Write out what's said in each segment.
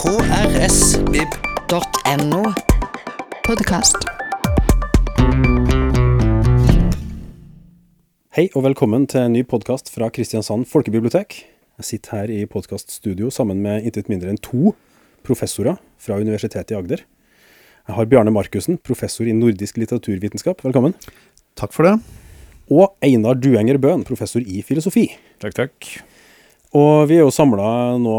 krsvib.no. Podkast. Hei og velkommen til en ny podkast fra Kristiansand folkebibliotek. Jeg sitter her i podkaststudio sammen med intet mindre enn to professorer fra Universitetet i Agder. Jeg har Bjarne Markussen, professor i nordisk litteraturvitenskap. Velkommen. Takk for det. Og Einar Duenger Bøhn, professor i filosofi. Takk, takk. Og vi er jo samla nå,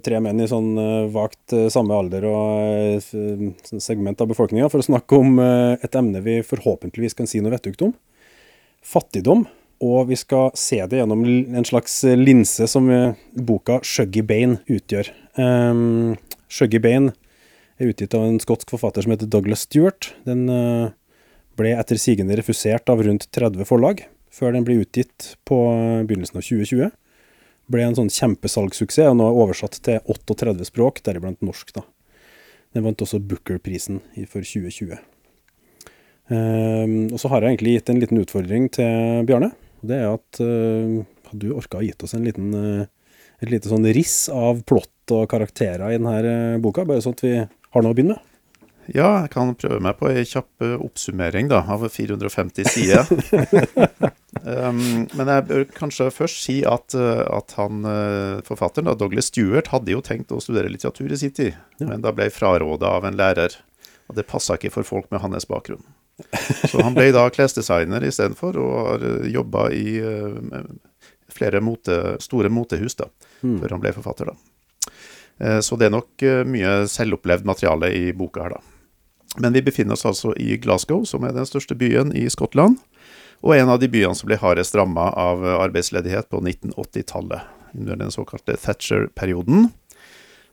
tre menn i sånn eh, vagt eh, samme alder og eh, sånn segment av befolkninga, for å snakke om et emne vi forhåpentligvis kan si noe vettugt om. Fattigdom. Og vi skal se det gjennom en slags linse som boka 'Shuggy Bane' utgjør. Um, 'Shuggy Bane' er utgitt av en skotsk forfatter som heter Douglas Stewart. Den ble etter sigende refusert av rundt 30 forlag, før den ble utgitt på begynnelsen av 2020 ble en sånn kjempesalgssuksess, og nå er oversatt til 38 språk, deriblant norsk. da. Den vant også Booker-prisen for 2020. Um, og så har jeg egentlig gitt en liten utfordring til Bjarne. og Det er at uh, hadde du orka å gitt oss en liten, uh, et lite sånn riss av plott og karakterer i denne eh, boka, bare sånn at vi har noe å begynne med? Ja, jeg kan prøve meg på ei kjapp eh, oppsummering da, av 450 sider. um, men jeg bør kanskje først si at, eh, at han, eh, forfatteren, da, Douglas Stewart, hadde jo tenkt å studere litteratur i sin tid, men da ble fraråda av en lærer. Og det passa ikke for folk med hans bakgrunn. Så han ble da klesdesigner istedenfor, og har jobba i flere mote, store motehus da, før han ble forfatter. da. Så det er nok mye selvopplevd materiale i boka her, da. Men vi befinner oss altså i Glasgow, som er den største byen i Skottland. Og en av de byene som ble hardest ramma av arbeidsledighet på 1980-tallet. Under den såkalte Thatcher-perioden.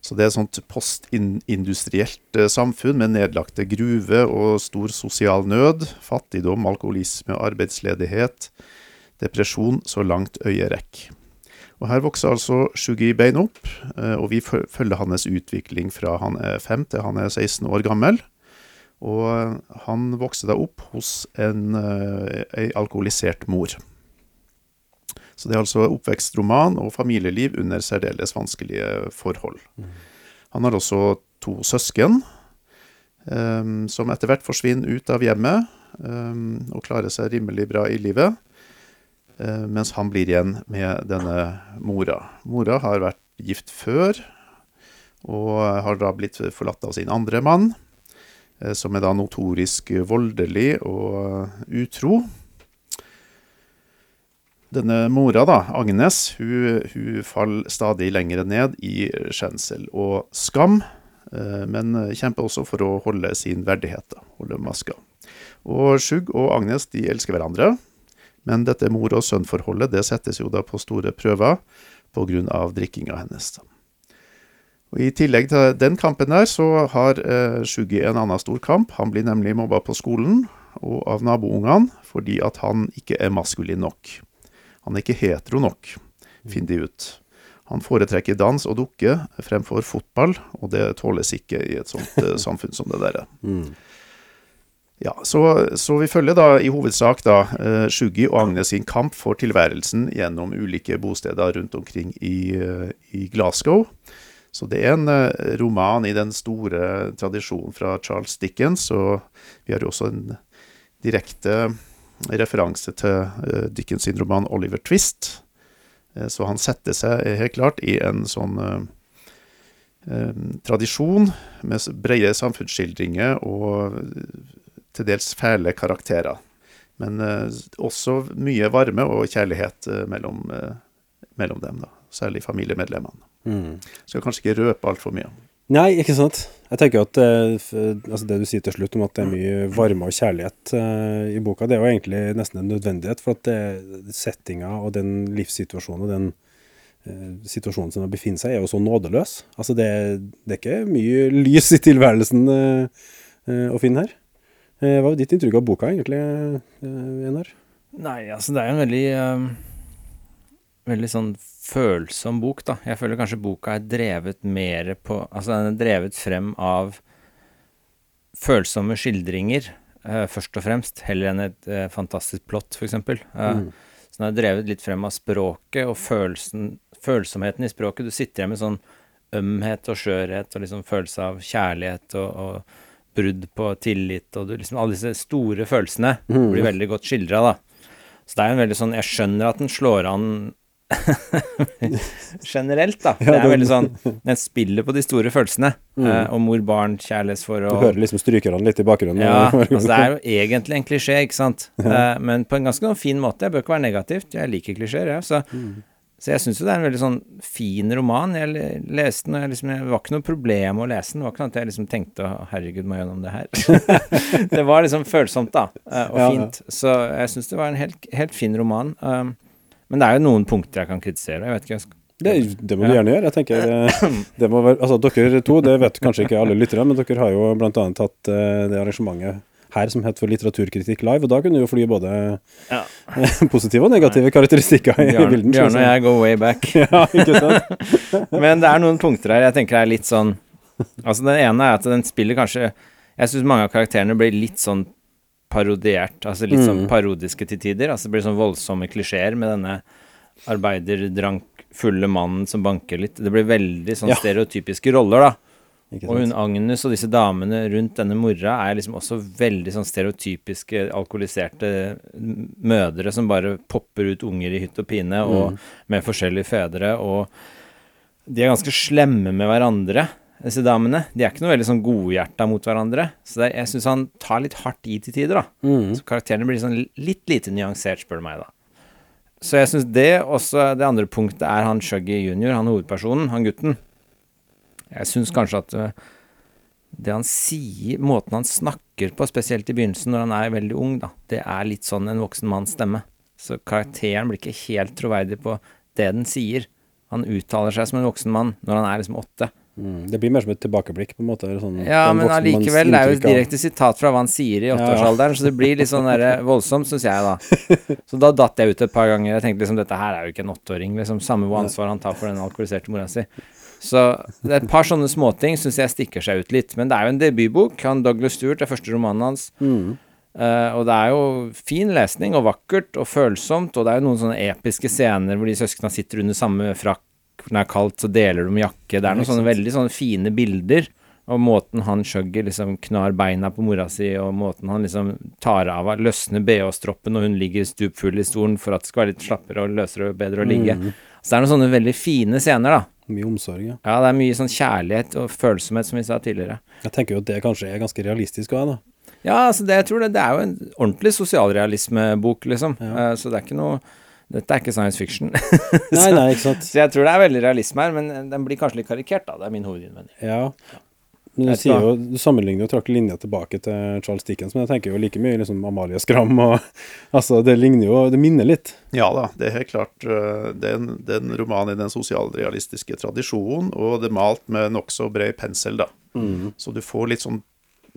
Så det er et sånt postindustrielt eh, samfunn med nedlagte gruver og stor sosial nød, fattigdom, alkoholisme, arbeidsledighet, depresjon så langt øyet rekker. Og Her vokser altså Shuggy Bain opp, eh, og vi følger hans utvikling fra han er 5 til han er 16 år gammel. Og han vokste da opp hos en, eh, ei alkoholisert mor. Så det er altså oppvekstroman og familieliv under særdeles vanskelige forhold. Han har også to søsken, um, som etter hvert forsvinner ut av hjemmet um, og klarer seg rimelig bra i livet. Uh, mens han blir igjen med denne mora. Mora har vært gift før, og har da blitt forlatt av sin andre mann, som er da notorisk voldelig og utro. Denne mora, da, Agnes, hun, hun faller stadig lenger ned i skjensel og skam, eh, men kjemper også for å holde sin verdighet, da, holde maska. Og Sjugg og Agnes de elsker hverandre, men dette mor- og sønn-forholdet det settes jo da på store prøver pga. drikkinga hennes. da. Og I tillegg til den kampen der, så har eh, Shuggy en annen stor kamp. Han blir nemlig mobba på skolen og av naboungene fordi at han ikke er maskulin nok. Han er ikke hetero nok, finner de ut. Han foretrekker dans og dukke fremfor fotball, og det tåles ikke i et sånt eh, samfunn som det der. Ja, så, så vi følger da i hovedsak da eh, Shuggy og Agnes sin kamp for tilværelsen gjennom ulike bosteder rundt omkring i, eh, i Glasgow. Så det er en eh, roman i den store tradisjonen fra Charles Dickens, og vi har jo også en direkte referanse til eh, Dickens sin roman 'Oliver Twist'. Eh, så han setter seg helt klart i en sånn tradisjon med brede samfunnsskildringer og til dels fæle karakterer. Men også mye varme og kjærlighet mellom, mellom dem, da. Særlig familiemedlemmene. Skal kanskje ikke røpe altfor mye. Nei, ikke sant. Jeg tenker at eh, altså det du sier til slutt om at det er mye varme og kjærlighet eh, i boka, det er jo egentlig nesten en nødvendighet. For at det, settinga og den livssituasjonen og den eh, situasjonen som de befinner seg i, er jo så nådeløs. Altså det, det er ikke mye lys i tilværelsen eh, eh, å finne her. Eh, hva var ditt inntrykk av boka egentlig, eh, Enar? Nei, altså det er jo en veldig Veldig sånn følsom bok, da. Jeg føler kanskje boka er drevet mer på Altså den er drevet frem av følsomme skildringer, uh, først og fremst, heller enn et uh, fantastisk plott, f.eks. Uh, Så den er drevet litt frem av språket og følelsen, følsomheten i språket. Du sitter igjen med sånn ømhet og skjørhet og liksom følelse av kjærlighet og, og brudd på tillit og du, liksom alle disse store følelsene Mm. blir veldig godt skildra, da. Så det er en veldig sånn Jeg skjønner at den slår an generelt, da. Det er veldig sånn Den spiller på de store følelsene. Eh, og mor-barn, kjærlighetsforhold Mm. Du hører liksom strykerne litt i bakgrunnen. ja, altså det er jo egentlig en klisjé, ikke sant. Eh, men på en ganske sånn fin måte. Jeg bør ikke være negativt. Jeg liker klisjeer, jeg. Så, så jeg syns jo det er en veldig sånn fin roman. Jeg leste den, og jeg liksom, det var ikke noe problem å lese den. Det var ikke noe at jeg liksom tenkte å herregud, må jeg gjennom det her? det var liksom følsomt, da, eh, og Ja, ja. fint. Så jeg syns det var en helt, helt fin roman. Um, men det er jo noen punkter jeg kan kritisere. Jeg vet ikke, jeg skal Det, det må du gjerne gjøre. Jeg tenker eh, være, altså Dere to, det vet kanskje ikke alle lyttere, men dere har jo bl.a. hatt eh, det arrangementet her som het for Litteraturkritikk live, og da kunne du jo fly både Ja. positive og negative karakteristikker i bilden. Bjørn og jeg går way back. Ja, ikke sant? Men det er noen punkter her jeg tenker er litt sånn Altså, den ene er at den spiller kanskje Jeg syns mange av karakterene blir litt sånn parodiert, altså litt sånn Mm. parodiske til tider. Altså det blir sånn voldsomme klisjeer med denne arbeiderdrankfulle mannen som banker litt. Det blir veldig sånn Ja. stereotypiske roller, da. Og hun? Agnes og disse damene rundt denne mora er liksom også veldig sånn stereotypiske alkoholiserte mødre som bare popper ut unger i hytt og pine, og Mm. med forskjellige fedre, og de er ganske slemme med hverandre, disse damene. De er ikke noe veldig sånn godhjerta mot hverandre, så det, jeg syns han tar litt hardt i til tider, da. Mm. Så karakterene blir sånn litt lite nyansert, spør du meg, da. Så jeg syns det, også det andre punktet er han Shuggy junior, han hovedpersonen, han gutten. Jeg syns kanskje at øh, det han sier, måten han snakker på, spesielt i begynnelsen når han er veldig ung, da, det er litt sånn en voksen manns stemme. Så karakteren blir ikke helt troverdig på det den sier. Han uttaler seg som en voksen mann når han er liksom åtte. Mm. Det blir mer som et tilbakeblikk, på en måte. Sånn, Ja, men allikevel, det er jo et direkte sitat fra hva han sier i Ja, ja. åtteårsalderen, så det blir litt sånn der voldsomt, syns jeg, da. Så da datt jeg ut et par ganger. Jeg tenkte liksom dette her er jo ikke en åtteåring, liksom. Samme hvor ansvar han tar for den alkoholiserte mora si. Så det er et par sånne småting syns jeg stikker seg ut litt. Men det er jo en debutbok. Han Douglas Stewart, er første romanen hans. Mm. Uh, og det er jo fin lesning, og vakkert og følsomt, og det er jo noen sånne episke scener hvor de søskna sitter under samme frakk når det er kaldt, så deler de jakke. Det er noen sånne veldig sånne fine bilder. Og måten han Chugger liksom knar beina på mora si, og måten han liksom tar av løsner bh-stroppen når hun ligger stupfull i stolen for at det skal være litt slappere og løsere og bedre å ligge. Mm. Så det er noen sånne veldig fine scener, da. Mye omsorg, ja. Ja, det er mye sånn kjærlighet og følsomhet, som vi sa tidligere. Jeg tenker jo at det kanskje er ganske realistisk òg, da. Ja, altså det, jeg tror det, det er jo en ordentlig sosialrealismebok, liksom. Ja. Uh, så det er ikke noe Dette er ikke science fiction. Nei, nei, ikke sant. så jeg tror det er veldig realisme her, men den blir kanskje litt karikert, da. Det er min hovedinnvending. Ja. Men du, sier jo, du sammenligner jo trakk linja tilbake til Charles Dickens, men jeg tenker jo like mye liksom Amalie Skram og Altså, det ligner jo Det minner litt. Ja da, det er helt klart. øh, Det er en, det er en roman i den sosialrealistiske tradisjonen, og det er malt med nokså bred pensel, da. Så du får litt sånn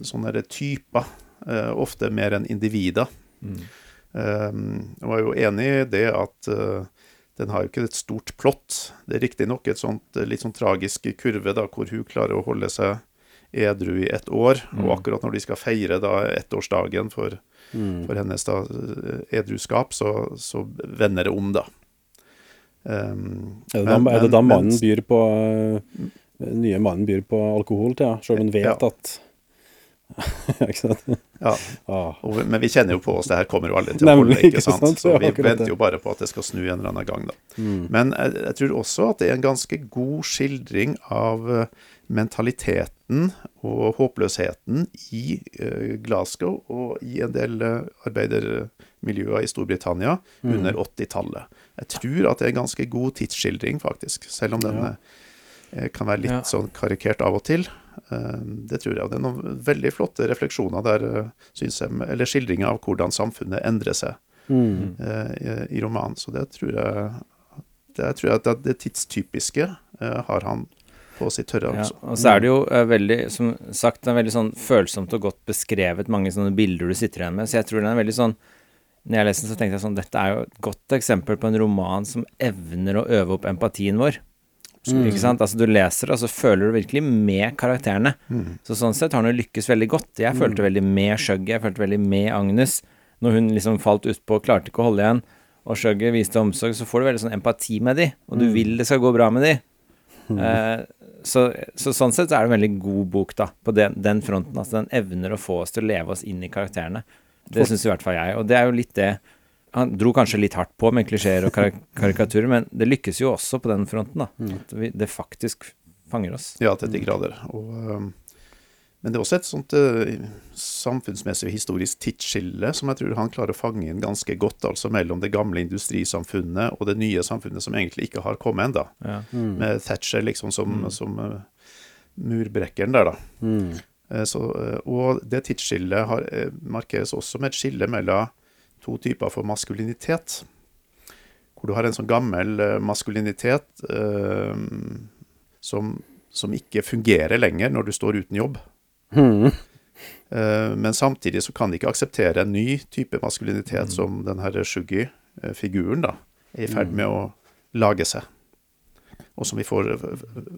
sånne typer, eh, ofte mer enn individer. Um, jeg var jo enig i det at eh, den har jo ikke et stort plott. Det er riktignok et sånt eh, litt sånn tragisk kurve da, hvor hun klarer å holde seg edru i ett år, og akkurat når de skal feire da ettårsdagen for, for hennes da eh, edruskap, så, så vender det om, da. Um, Er det da, men- er det da mannen byr på nye mannen byr på alkohol til, ja, sjøl om hun vet Ja. at Ikke sant? Ja, Ah. og, men vi kjenner jo på oss, det her kommer jo aldri til å holde, ikke sant? Så vi venter jo bare på at det skal snu en eller annen gang, da. Mm. Men jeg, jeg tror også at det er en ganske god skildring av eh, mentaliteten og håpløsheten i uh, Glasgow og i en del uh, arbeidermiljøer i Storbritannia Mm. under 80-tallet. Jeg tror at det er en ganske god tidsskildring, faktisk, selv om den Ja. eh, kan være litt Ja. sånn karikert av og til. Eh, Det tror jeg. Og det er noen veldig flotte refleksjoner der, eh, synes jeg, eller skildringer av hvordan samfunnet endrer seg Mm. eh, i, romanen. Så det tror jeg det tror jeg at det, tidstypiske eh, har han på sitt tørre. Ja, altså. og så er det jo eh, veldig, som sagt, det er veldig sånn følsomt og godt beskrevet, mange sånne bilder du sitter igjen med. Så jeg tror den er veldig sånn Når jeg leste den, så tenkte jeg sånn Dette er jo et godt eksempel på en roman som evner å øve opp empatien vår. Ikke sant? Altså Du leser det, og så føler du virkelig med karakterene. Så sånn sett har han jo lykkes veldig godt. Jeg følte veldig med Shuggy, jeg følte veldig med Agnes. Når hun liksom falt utpå og klarte ikke å holde igjen, og Shuggy viste omsorg, så får du veldig sånn empati med de, og du vil det skal gå bra med de. Eh, så, så sånn sett så er det en veldig god bok, da, på den, den fronten. Altså den evner å få oss til å leve oss inn i karakterene. Det syns i hvert fall jeg. Og det er jo litt det Han dro kanskje litt hardt på med klisjeer og karik karikaturer, men det lykkes jo også på den fronten, da. At vi, det faktisk fanger oss. Ja, til de grader. Og, um, men det er også et sånt uh, samfunnsmessig og historisk tidsskille som jeg tror han klarer å fange inn ganske godt, altså mellom det gamle industrisamfunnet og det nye samfunnet som egentlig ikke har kommet ennå. Ja. Med Thatcher liksom som, som uh, murbrekkeren der, da. Mm. Uh, Så, og det tidsskillet har, markeres også med et skille mellom to typer for maskulinitet. Hvor du har en sånn gammel eh, maskulinitet eh, som, som ikke fungerer lenger når du står uten jobb. Mm. Eh, men samtidig så kan de ikke akseptere en ny type maskulinitet som den her Shuggy-figuren da, er i ferd med å lage seg. Og som vi får,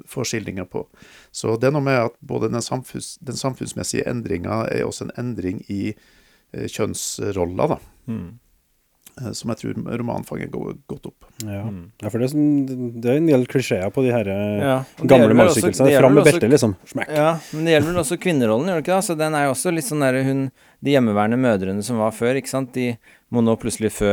får skildringer på. Så det er noe med at både den, samfunns, den samfunnsmessige endringa er også en endring i eh, kjønnsroller, da. Mm. eh, Som jeg tror romanen fanger godt opp. Ja. Mm. ja, for det er, sånn, det er en del klisjeer på de her eh, Ja, gamle mannsskikkelsene. Fram med beltet, liksom. Smekk. Ja, men det gjelder vel også kvinnerollen, gjør det ikke det? Så den er jo også litt sånn der hun De hjemmeværende mødrene som var før, ikke sant, de må nå plutselig fø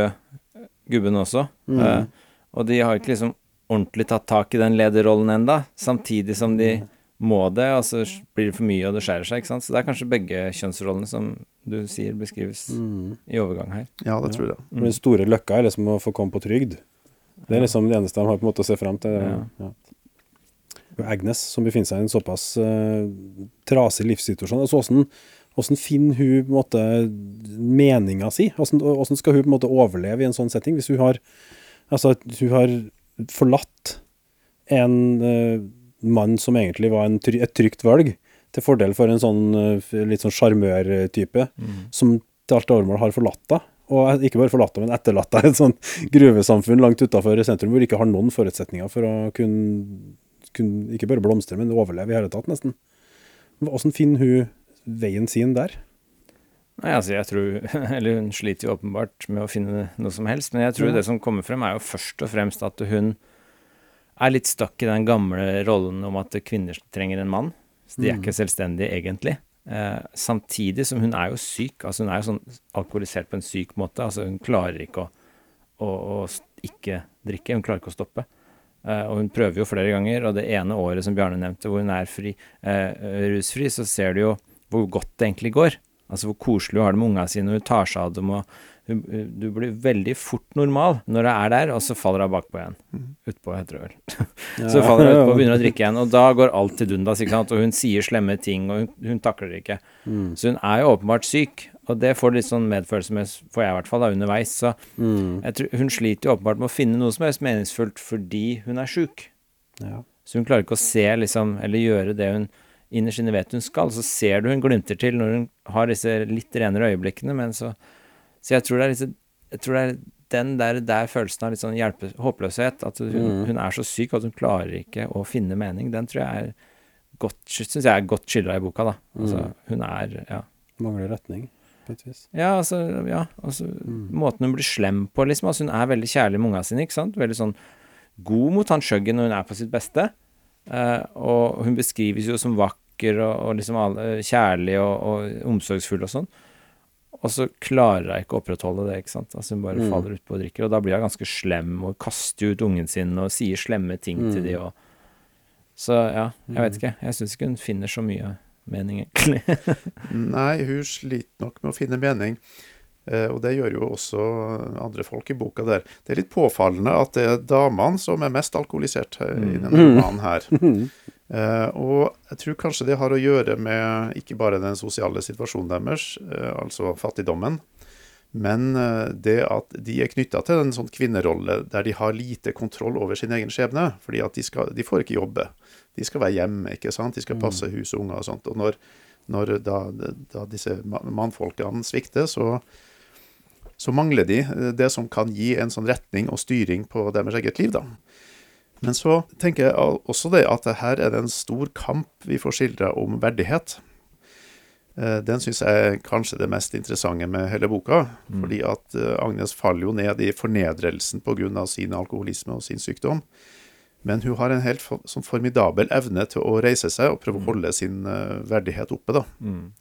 gubben også. Mm. Uh, og de har ikke liksom ordentlig tatt tak i den lederrollen enda, samtidig som de Mm. Må det, og så blir det for mye, og det skjærer seg, ikke sant. Så det er kanskje begge kjønnsrollene som du sier beskrives Mm. i overgang her. Ja, det tror jeg. Mm. Den store løkka er liksom å få komme på trygd. Det er liksom det eneste de har på en måte å se frem til. Ja. Ja. Agnes, som befinner seg i en såpass uh, trasig livssituasjon. Altså, hvordan, hvordan finner hun på en måte meninga si? Hvordan, hvordan skal hun på en måte overleve i en sånn setting? Hvis hun har, altså, hun har forlatt en eh, mann som egentlig var en, et trygt valg, til fordel for en sånn eh, litt sånn sjarmørtype, som til alt overmål har forlatt deg. Og ikke bare forlatt deg, men etterlatt deg et sånt gruvesamfunn langt utafor sentrum, hvor du ikke har noen forutsetninger for å kunne, kunne ikke bare blomstre, men overleve i hele tatt, nesten. Hvordan finner hun veien sin der? Nei, altså jeg tror Eller hun sliter jo åpenbart med å finne noe som helst, men jeg tror Ja. det som kommer frem, er jo først og fremst at hun er litt stuck i den gamle rollen om at kvinner trenger en mann. Så de er ikke selvstendige, egentlig. Eh, samtidig som hun er jo syk. Altså hun er jo sånn alkoholisert på en syk måte. Altså hun klarer ikke å, å, å ikke drikke. Hun klarer ikke å stoppe. Eh, og hun prøver jo flere ganger, og det ene året som Bjarne nevnte, hvor hun er fri, eh, rusfri, så ser du jo hvor godt det egentlig går. Altså hvor koselig hun har det med ungene sine, og hun tar seg av dem. og hun, hun- Du blir veldig fort normal når du er der, og så faller hun bakpå igjen. Utpå, heter det vel. Så faller hun utpå og begynner å drikke igjen, og da går alt til dundas. ikke sant? Og hun sier slemme ting, og hun, hun takler det ikke. Så hun er jo åpenbart syk, og det får litt sånn medfølelse med, får jeg i hvert fall, da, underveis. Så Mm. jeg tror, hun sliter jo åpenbart med å finne noe som helst meningsfullt fordi hun er sjuk. Ja. Så hun klarer ikke å se, liksom, eller gjøre det hun innerst inne vet hun skal. Så ser du hun glimter til når hun har disse litt renere øyeblikkene, men så Så jeg tror det er litt Jeg tror det er den der, der følelsen av litt sånn hjelpe, håpløshet, at hun, Mm. hun er så syk at hun klarer ikke å finne mening, den tror jeg er godt Syns jeg er godt skildra i boka, da. Altså, Mm. hun er Ja. Mangler retning. Ja, altså, ja, altså Måten hun blir slem på, liksom. Altså, hun er veldig kjærlig med unga sine, ikke sant. Veldig sånn god mot han Shuggy når hun er på sitt beste. Eh, og hun beskrives jo som vakker og, og liksom alle, kjærlig og, og omsorgsfull og sånn. Og så klarer hun ikke å opprettholde det, ikke sant. Altså hun bare Mm. faller utpå og drikker. Og da blir hun ganske slem og kaster ut ungen sin og sier slemme ting til Mm. de og Så ja, jeg vet ikke. Jeg syns ikke hun finner så mye mening, egentlig. Nei, hun sliter nok med å finne mening. Eh, og det gjør jo også andre folk i boka der. Det er litt påfallende at det er damene som er mest alkoholisert eh, i denne Mm. romanen her. Eh, og jeg tror kanskje det har å gjøre med ikke bare den sosiale situasjonen deres, altså fattigdommen, men det at de er knytta til en sånn kvinnerolle der de har lite kontroll over sin egen skjebne. fordi at de, skal, de får ikke jobbe. De skal være hjemme, ikke sant? de skal passe hus og unger og sånt. Og når, når da, da disse mannfolkene svikter, så, så mangler de eh, det som kan gi en sånn retning og styring på deres eget liv. da. Men så tenker jeg også det at her er det en stor kamp vi får skildra om verdighet. Eh, Den syns jeg er kanskje det mest interessante med hele boka. Fordi at eh, Agnes faller jo ned i fornedrelsen pga. sin alkoholisme og sin sykdom. Men hun har en helt sånn formidabel evne til å reise seg og prøve å holde sin verdighet oppe. da. Um,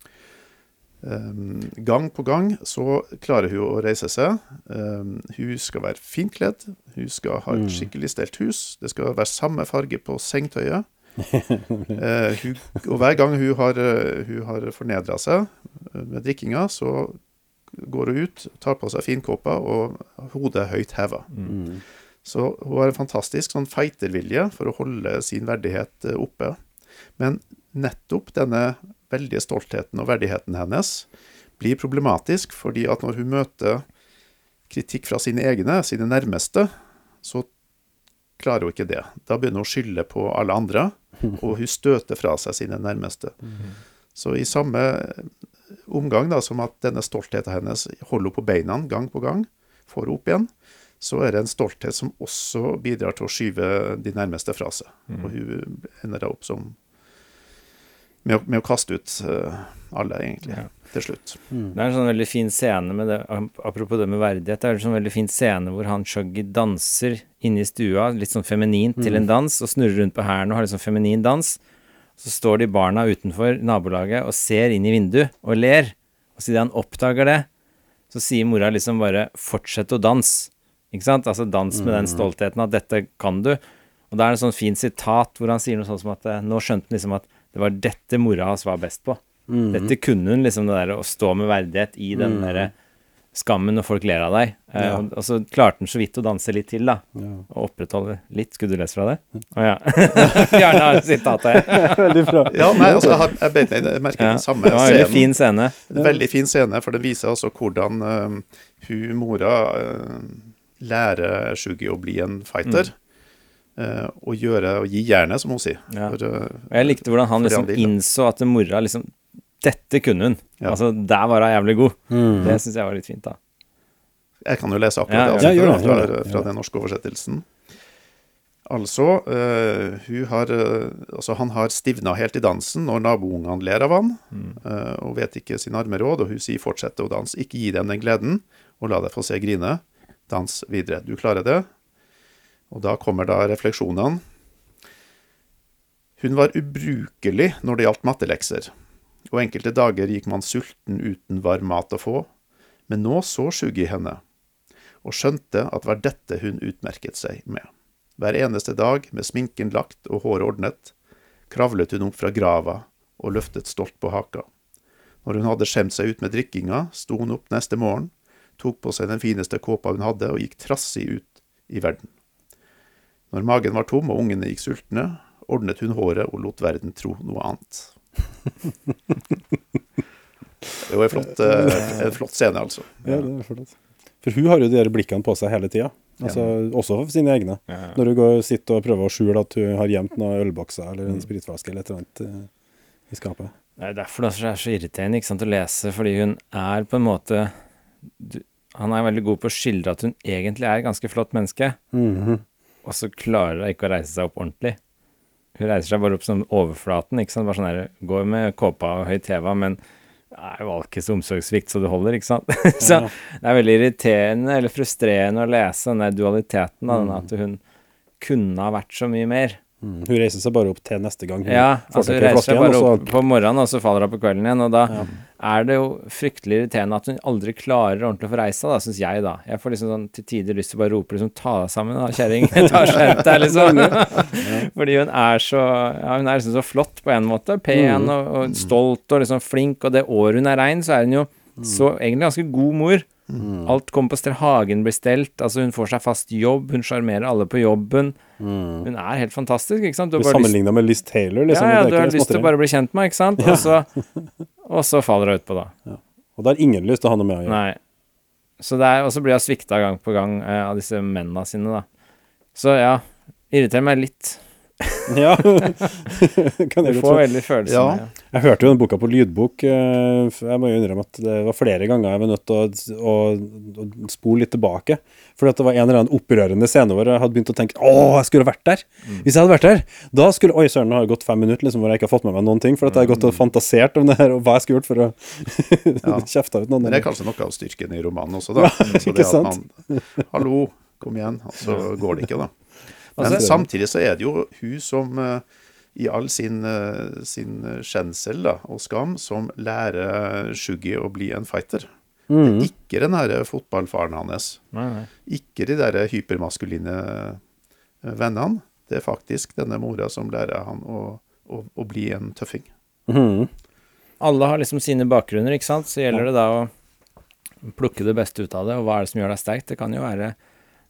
gang på gang så klarer hun å reise seg. Um, hun skal være fint kledd, hun skal ha et skikkelig stelt hus. Det skal være samme farge på sengetøyet. Eh, hun, og hver gang hun har, eh, hun har fornedra seg eh, med drikkinga, så går hun ut, tar på seg finkåpa og hodet høyt heva. Så hun har en fantastisk sånn fightervilje for å holde sin verdighet oppe. Men nettopp denne veldige stoltheten og verdigheten hennes blir problematisk, fordi at når hun møter kritikk fra sine egne, sine nærmeste, så klarer hun ikke det. Da begynner hun å skylde på alle andre, og hun støter fra seg sine nærmeste. Så i samme omgang da, som at denne stoltheten hennes holder henne på beina gang på gang, får henne opp igjen, så er det en stolthet som også bidrar til å skyve de nærmeste fra seg. Og hun ender opp som med å, med å kaste ut eh, alle, egentlig, til slutt. Det er en sånn veldig fin scene med det, apropos det med verdighet, det er en sånn veldig fin scene hvor han Shuggy danser inne i stua, litt sånn feminint til en dans, og snurrer rundt på hælen og har litt sånn feminin dans. Så står de barna utenfor nabolaget og ser inn i vinduet og ler. Og siden han oppdager det, så sier mora liksom bare 'fortsett å danse'. Ikke sant? Altså dans med den stoltheten at 'dette kan du'. Og da er det en sånn fin sitat hvor han sier noe sånt som at eh, nå skjønte han liksom at det var dette mora hans var best på. Dette kunne hun, liksom det der å stå med verdighet i den derre skammen når folk ler av deg. Eh, og, og så klarte han så vidt å danse litt til, da. Og opprettholde litt. Skulle du lese fra det? Å ja. Bjarne har et sitat her. Veldig bra. Ja, nei, altså, jeg, har- jeg, bet jeg merker Ja. den samme Det var en veldig fin scene. En veldig fin scene, for det viser altså hvordan uh, hun mora uh, lærer Shuggy å bli en fighter. eh, og gjøre og gi jernet, som hun sier. Mm. Ja. For, eh, jeg likte hvordan han liksom innså at mora liksom Dette kunne hun. Ja. Altså, der var hun jævlig god. Det syns jeg var litt fint, da. Jeg kan jo lese Ja, akkurat det ja, altså, fra, fra, fra den norske oversettelsen. Altså, eh, hun har, eh, altså, han har stivna helt i dansen når naboungene ler av han, eh, og vet ikke sin arme råd, og hun sier 'fortsette å danse'. Ikke gi dem den gleden, og la deg få se grine. Dans videre. Du klarer det. Og da kommer da refleksjonene. Hun var ubrukelig når det gjaldt mattelekser, og enkelte dager gikk man sulten uten varm mat å få, men nå så Shuggy henne, og skjønte at var dette hun utmerket seg med. Hver eneste dag, med sminken lagt og håret ordnet, kravlet hun opp fra grava og løftet stolt på haka. Når hun hadde skjemt seg ut med drikkinga, sto hun opp neste morgen, tok på seg den fineste kåpa hun hadde og gikk trassig ut i verden. Når magen var tom og ungene gikk sultne, ordnet hun håret og lot verden tro noe annet. Det var en flott, eh, en flott scene, altså. Ja, det er flott. For hun har jo de der blikkene på seg hele tida. Altså, Også for sine egne. Når hun går, sitter og prøver å skjule at hun har gjemt noen ølbokser eller en spritflaske eller et eller annet eh, i skapet. Det er derfor det er så irriterende ikke sant, å lese, fordi hun er på en måte du, Han er veldig god på å skildre at hun egentlig er et ganske flott menneske, Mhm. Og så klarer hun ikke å reise seg opp ordentlig. Hun reiser seg bare opp som overflaten, ikke sant. Bare sånn her, går med kåpa og høyt heva, men det er jo alkis omsorgssvikt så det holder, ikke sant. så det er veldig irriterende eller frustrerende å lese den der dualiteten, da, den at hun kunne ha vært så mye mer. Mm. Hun reiser seg bare opp til neste gang hun Ja, altså hun reiser seg bare opp på morgenen, og så faller hun på kvelden igjen. Og da er det jo fryktelig irriterende at hun aldri klarer ordentlig å få reist seg, da, syns jeg, da. Jeg får liksom sånn til tider lyst til å bare rope liksom ta deg sammen, da, kjerring. Ta skjerp deg, liksom. Fordi hun er så Ja, hun er liksom så flott på en måte. Pen og, og stolt og liksom flink, og det året hun er rein, så er hun jo så egentlig ganske god mor. Alt kommer på stell, hagen blir stelt, altså hun får seg fast jobb, hun sjarmerer alle på jobben. Hun er helt fantastisk, ikke sant. Du lyst- sammenligna med Liz Taylor, liksom. ja, ja, du har lyst til å bare bli kjent med, ikke sant? Og så, og så faller hun utpå, da. Og da har ingen lyst til å ha noe med å gjøre. Nei. Så er, og så blir hun svikta gang på gang eh, av disse mennene sine, da. Så ja, irriterer meg litt. Ja, kan jeg du får veldig følelsen Ja. av. Jeg hørte jo den boka på lydbok. eh, Jeg må jo innrømme at det var flere ganger jeg var nødt til å, å, å spole litt tilbake. At det var en eller annen opprørende scene hvor jeg hadde begynt å tenke Å, jeg skulle vært der! Hvis jeg hadde vært der, da skulle Oi, søren, nå har det gått fem minutter liksom, hvor jeg ikke har fått med meg noen ting. For at jeg har gått og fantasert om det her, og hva jeg skulle gjort for å kjefte ut noen. Men det er kanskje noe av styrken i romanen også, da. Ja, ikke sant? man Hallo, kom igjen. Og så går det ikke, da. Men Altså- samtidig så er det jo hun som eh, i all sin, eh, sin skjensel da, og skam, som lærer Shuggy å bli en fighter. Mm. Ikke den her fotballfaren hans. Nei, nei. Ikke de der hypermaskuline vennene. Det er faktisk denne mora som lærer han å, å, å bli en tøffing. Mm. Alle har liksom sine bakgrunner, ikke sant? Så gjelder det da å plukke det beste ut av det. Og hva er det som gjør deg sterk? Det kan jo være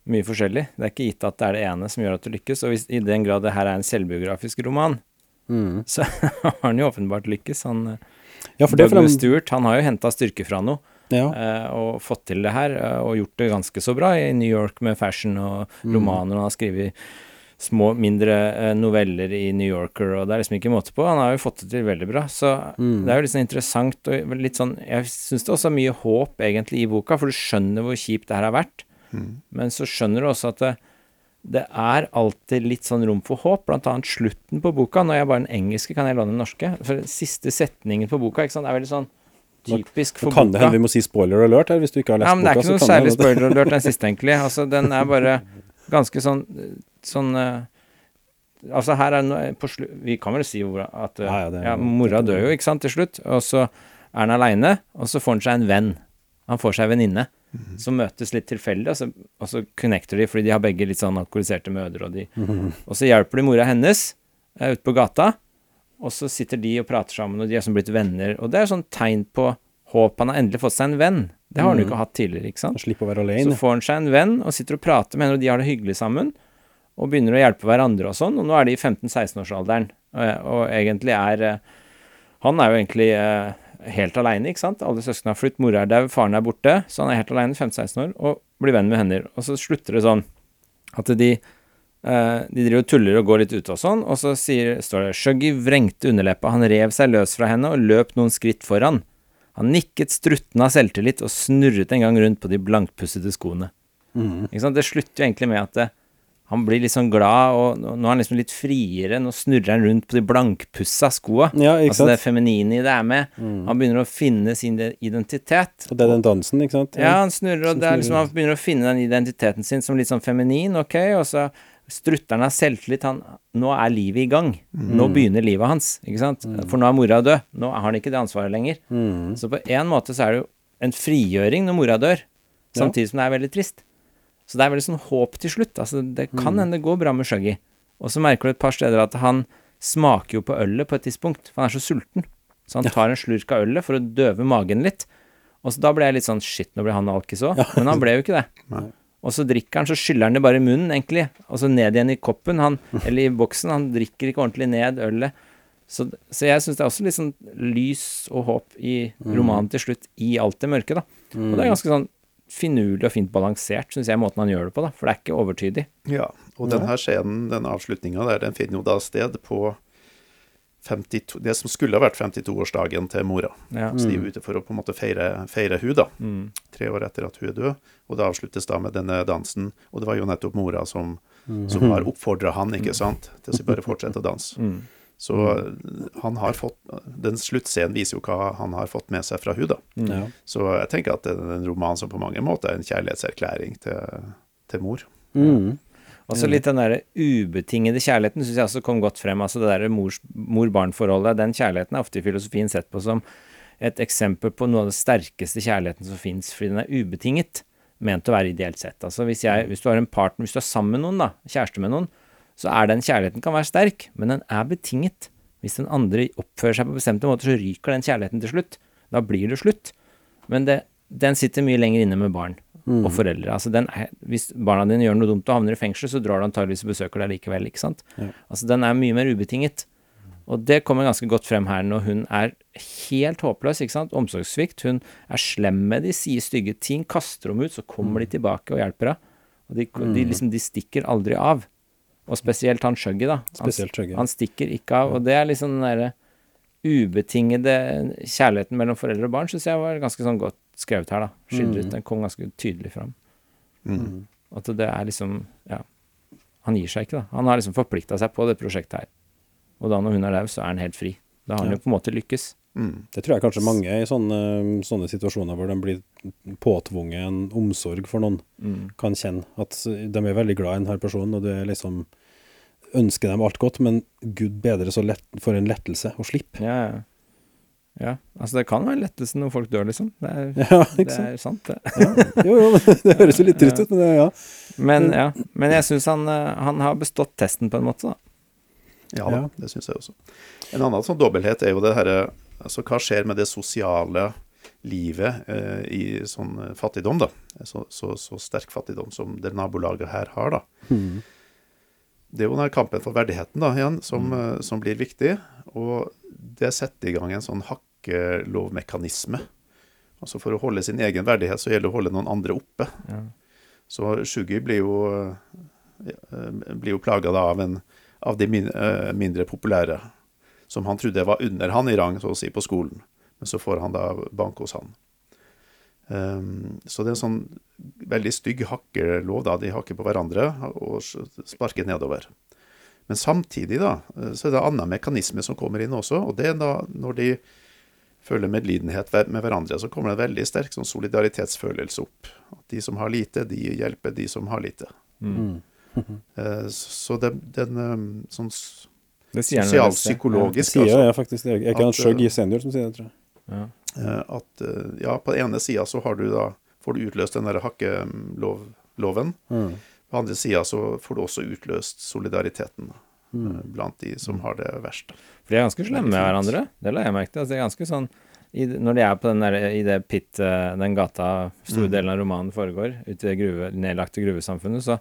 mye forskjellig. Det er ikke gitt at det er det ene som gjør at du lykkes. Og hvis i den grad det her er en selvbiografisk roman, mm. så har han jo åpenbart lykkes. Han, eh, Ja, for det Douglas Stewart han har jo henta styrke fra noe. ja. eh, og fått til det her, eh, og gjort det ganske så bra i New York med fashion og Mm. romaner. Han har skrevet små, mindre noveller i New Yorker, og det er liksom ikke måte på. Han har jo fått det til veldig bra. Så Mm. det er jo litt sånn interessant og litt sånn Jeg syns det også er mye håp egentlig i boka, for du skjønner hvor kjipt det her har vært. Men så skjønner du også at det, det er alltid litt sånn rom for håp, blant annet slutten på boka. Når jeg bare den engelske, kan jeg låne den norske? For den siste setningen på boka ikke sant, er veldig sånn typisk for boka. kan det boka. hende vi må si spoiler alert her, hvis du ikke har lest Ja, men det er boka. ikke noe særlig det spoiler alert, den siste, egentlig. Altså, den er bare ganske sånn Sånn eh, Altså, her er slu... Vi kan vel si at eh, Ja, ja, ja, mora dør jo, ikke sant, til slutt. Og så er han aleine, og så får han seg en venn. Han får seg en venninne. Som møtes litt tilfeldig, og så, og så connecter de, fordi de har begge litt sånn alkoholiserte mødre. Og, de, og så hjelper de mora hennes uh, ute på gata, og så sitter de og prater sammen, og de er som blitt venner. Og det er sånn tegn på håp. Han har endelig fått seg en venn. Det har han jo ikke hatt tidligere, ikke sant. Slipp å være alene. Så får han seg en venn og sitter og prater med henne, og de har det hyggelig sammen. Og begynner å hjelpe hverandre og sånn. Og nå er de i 15-16-årsalderen, og, og egentlig er eh, Han er jo egentlig eh, helt aleine, ikke sant. Alle søsknene har flyttet, mora er dau, faren er borte. Så han er helt aleine, 15-16 år, og blir venn med henne. Og så slutter det sånn at de eh, de driver og tuller og går litt ut og sånn, og så sier, står det Shuggy vrengte underleppa, han rev seg løs fra henne og løp noen skritt foran. Han nikket struttende av selvtillit og snurret en gang rundt på de blankpussede skoene. Mm. Ikke sant? Det slutter jo egentlig med at det, han blir litt sånn glad, og nå er han liksom litt friere. Nå snurrer han rundt på de blankpussa skoa. Ja, altså det feminine i det er med. Han begynner å finne sin identitet. Og det er den dansen, ikke sant? Ja, han snurrer, og liksom, han begynner å finne den identiteten sin som litt sånn feminin, ok, og så strutter han av selvtillit. Han, nå er livet i gang. Nå begynner livet hans, ikke sant? For nå er mora død. Nå har han ikke det ansvaret lenger. Mhm. Så på en måte så er det jo en frigjøring når mora dør, samtidig som det er veldig trist. Så det er veldig sånn håp til slutt. Altså, det kan hende det går bra med Shuggy. Og så merker du et par steder at han smaker jo på ølet på et tidspunkt, for han er så sulten. Så han tar en slurk av ølet for å døve magen litt. Og så da ble jeg litt sånn shit, nå ble han alkis òg. Men han ble jo ikke det. Nei. Og så drikker han, så skyller han det bare i munnen, egentlig. Og så ned igjen i koppen, han, eller i boksen. Han drikker ikke ordentlig ned ølet. Så, så jeg syns det er også litt sånn lys og håp i romanen til slutt, i alt det mørke, da. Og det er ganske sånn finurlig og fint balansert, syns jeg, måten han gjør det på, da. For det er ikke overtydig. Ja, og denne scenen, denne avslutninga der, den finner jo da sted på 52, det som skulle ha vært 52-årsdagen til mora. Ja. Så de er ute for å på en måte feire, feire hun da, Mm. tre år etter at hun er død. Og det avsluttes da med denne dansen, og det var jo nettopp mora som, som har oppfordra han, ikke sant, til å bare fortsette å danse. Mm. Så han har fått, den sluttscenen viser jo hva han har fått med seg fra da. Ja. Så jeg tenker at det er en roman som på mange måter er en kjærlighetserklæring til, til mor. Mm. Og så litt den derre ubetingede kjærligheten syns jeg også kom godt frem. Altså det derre mor-barn-forholdet. Den kjærligheten er ofte i filosofien sett på som et eksempel på noe av den sterkeste kjærligheten som fins, fordi den er ubetinget. Ment å være ideelt sett. Altså hvis, jeg, hvis du har en partner, hvis du er sammen med noen, da, kjæreste med noen, så er den kjærligheten kan være sterk, men den er betinget. Hvis den andre oppfører seg på bestemte måter, så ryker den kjærligheten til slutt. Da blir det slutt. Men det, den sitter mye lenger inne med barn og foreldre. Altså den er, hvis barna dine gjør noe dumt og havner i fengsel, så drar du antageligvis og besøker deg likevel, ikke sant. Ja. Altså den er mye mer ubetinget. Og det kommer ganske godt frem her når hun er helt håpløs, ikke sant. Omsorgssvikt. Hun er slem med de, sier stygge ting, kaster dem ut, så kommer de tilbake og hjelper henne. Og de, de, liksom, de stikker aldri av. Og spesielt han Chuggy, da. Han, Spesielt Shuggy. han stikker ikke av. Og det er liksom den derre ubetingede kjærligheten mellom foreldre og barn, syns jeg var ganske sånn godt skrevet her, da. Skildret. Den kom ganske tydelig fram. Mm. At det er liksom Ja. Han gir seg ikke, da. Han har liksom forplikta seg på det prosjektet her. Og da når hun er der, så er han helt fri. Da har han Ja. jo på en måte lykkes. Mm. Det tror jeg kanskje mange i sånne, sånne situasjoner hvor de blir påtvunget en omsorg for noen, Mm. kan kjenne at de er veldig glad i denne personen, og du er liksom ønsker dem alt godt, men gud bedre så lett for en lettelse å slippe. Ja, ja. ja, altså det kan være lettelse når folk dør, liksom. Det er, Ja, det ikke sant? er sant, det. Ja. Jo, jo, det høres jo litt trist ut, men det, ja. Men, ja. Men jeg syns han, eh, han har bestått testen på en måte, da. Ja, da, Ja. det syns jeg også. En annen sånn dobbelthet er jo det herre Altså, hva skjer med det sosiale livet eh, i sånn eh, fattigdom, da? Så, så, så sterk fattigdom som det nabolaget her har, da. Mm. Det er jo den kampen for verdigheten da, igjen, som, mm. som blir viktig. Og det setter i gang en sånn hakkelovmekanisme. Altså For å holde sin egen verdighet, så gjelder det å holde noen andre oppe. Ja. Så Shuggy blir jo, eh, blir jo plaga av, en, av de min, mindre populære, som han trodde var under han i rang, så å si, på skolen. Men så får han da bank hos han. Um, så det er en sånn veldig stygg hakkelov, da. De hakker på hverandre og sparker nedover. Men samtidig, da, så er det en annen mekanisme som kommer inn også, og det er da når de føler medlidenhet med hverandre, så kommer det en veldig sterk sånn solidaritetsfølelse opp. At de som har lite, de hjelper de som har lite. Mm. Eh, Så det, den eh, sånn Det sier han sosialpsykologisk Sier altså, jeg faktisk det. Jeg kan han At, eh, i senior som sier det, tror jeg. Ja. eh, at eh, ja, på den ene sida så har du da får du utløst den der hakkeloven. Mm. På andre sida så får du også utløst solidariteten eh, Mm. blant de som har det verst. For de er ganske slemme med hverandre. Det la jeg merke til. Altså, det er ganske sånn i, Når de er på den der, i det pit, eh, den gata store Mm. delen av romanen foregår, ute i det gruve, nedlagte gruvesamfunnet, så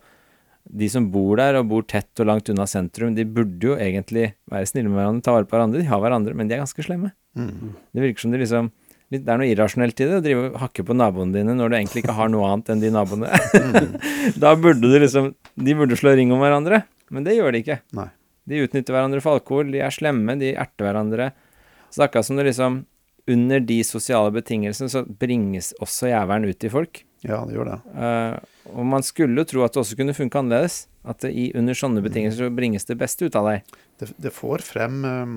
de som bor der, og bor tett og langt unna sentrum, de burde jo egentlig være snille med hverandre, ta vare på hverandre. De har hverandre, men de er ganske slemme. Mm. Det virker som de liksom Det er noe irrasjonelt i det, å drive og hakke på naboene dine når du egentlig ikke har noe annet enn de naboene. da burde du liksom De burde slå ring om hverandre, men det gjør de ikke. Nei. De utnytter hverandre for alkohol, de er slemme, de erter hverandre. Så det er akkurat som det liksom Under de sosiale betingelsene så bringes også jævelen ut i folk. Ja, det gjør det. Uh, og man skulle jo tro at det også kunne funke annerledes. At det i, under sånne betingelser så bringes det beste ut av deg. Det, det, får frem, eh,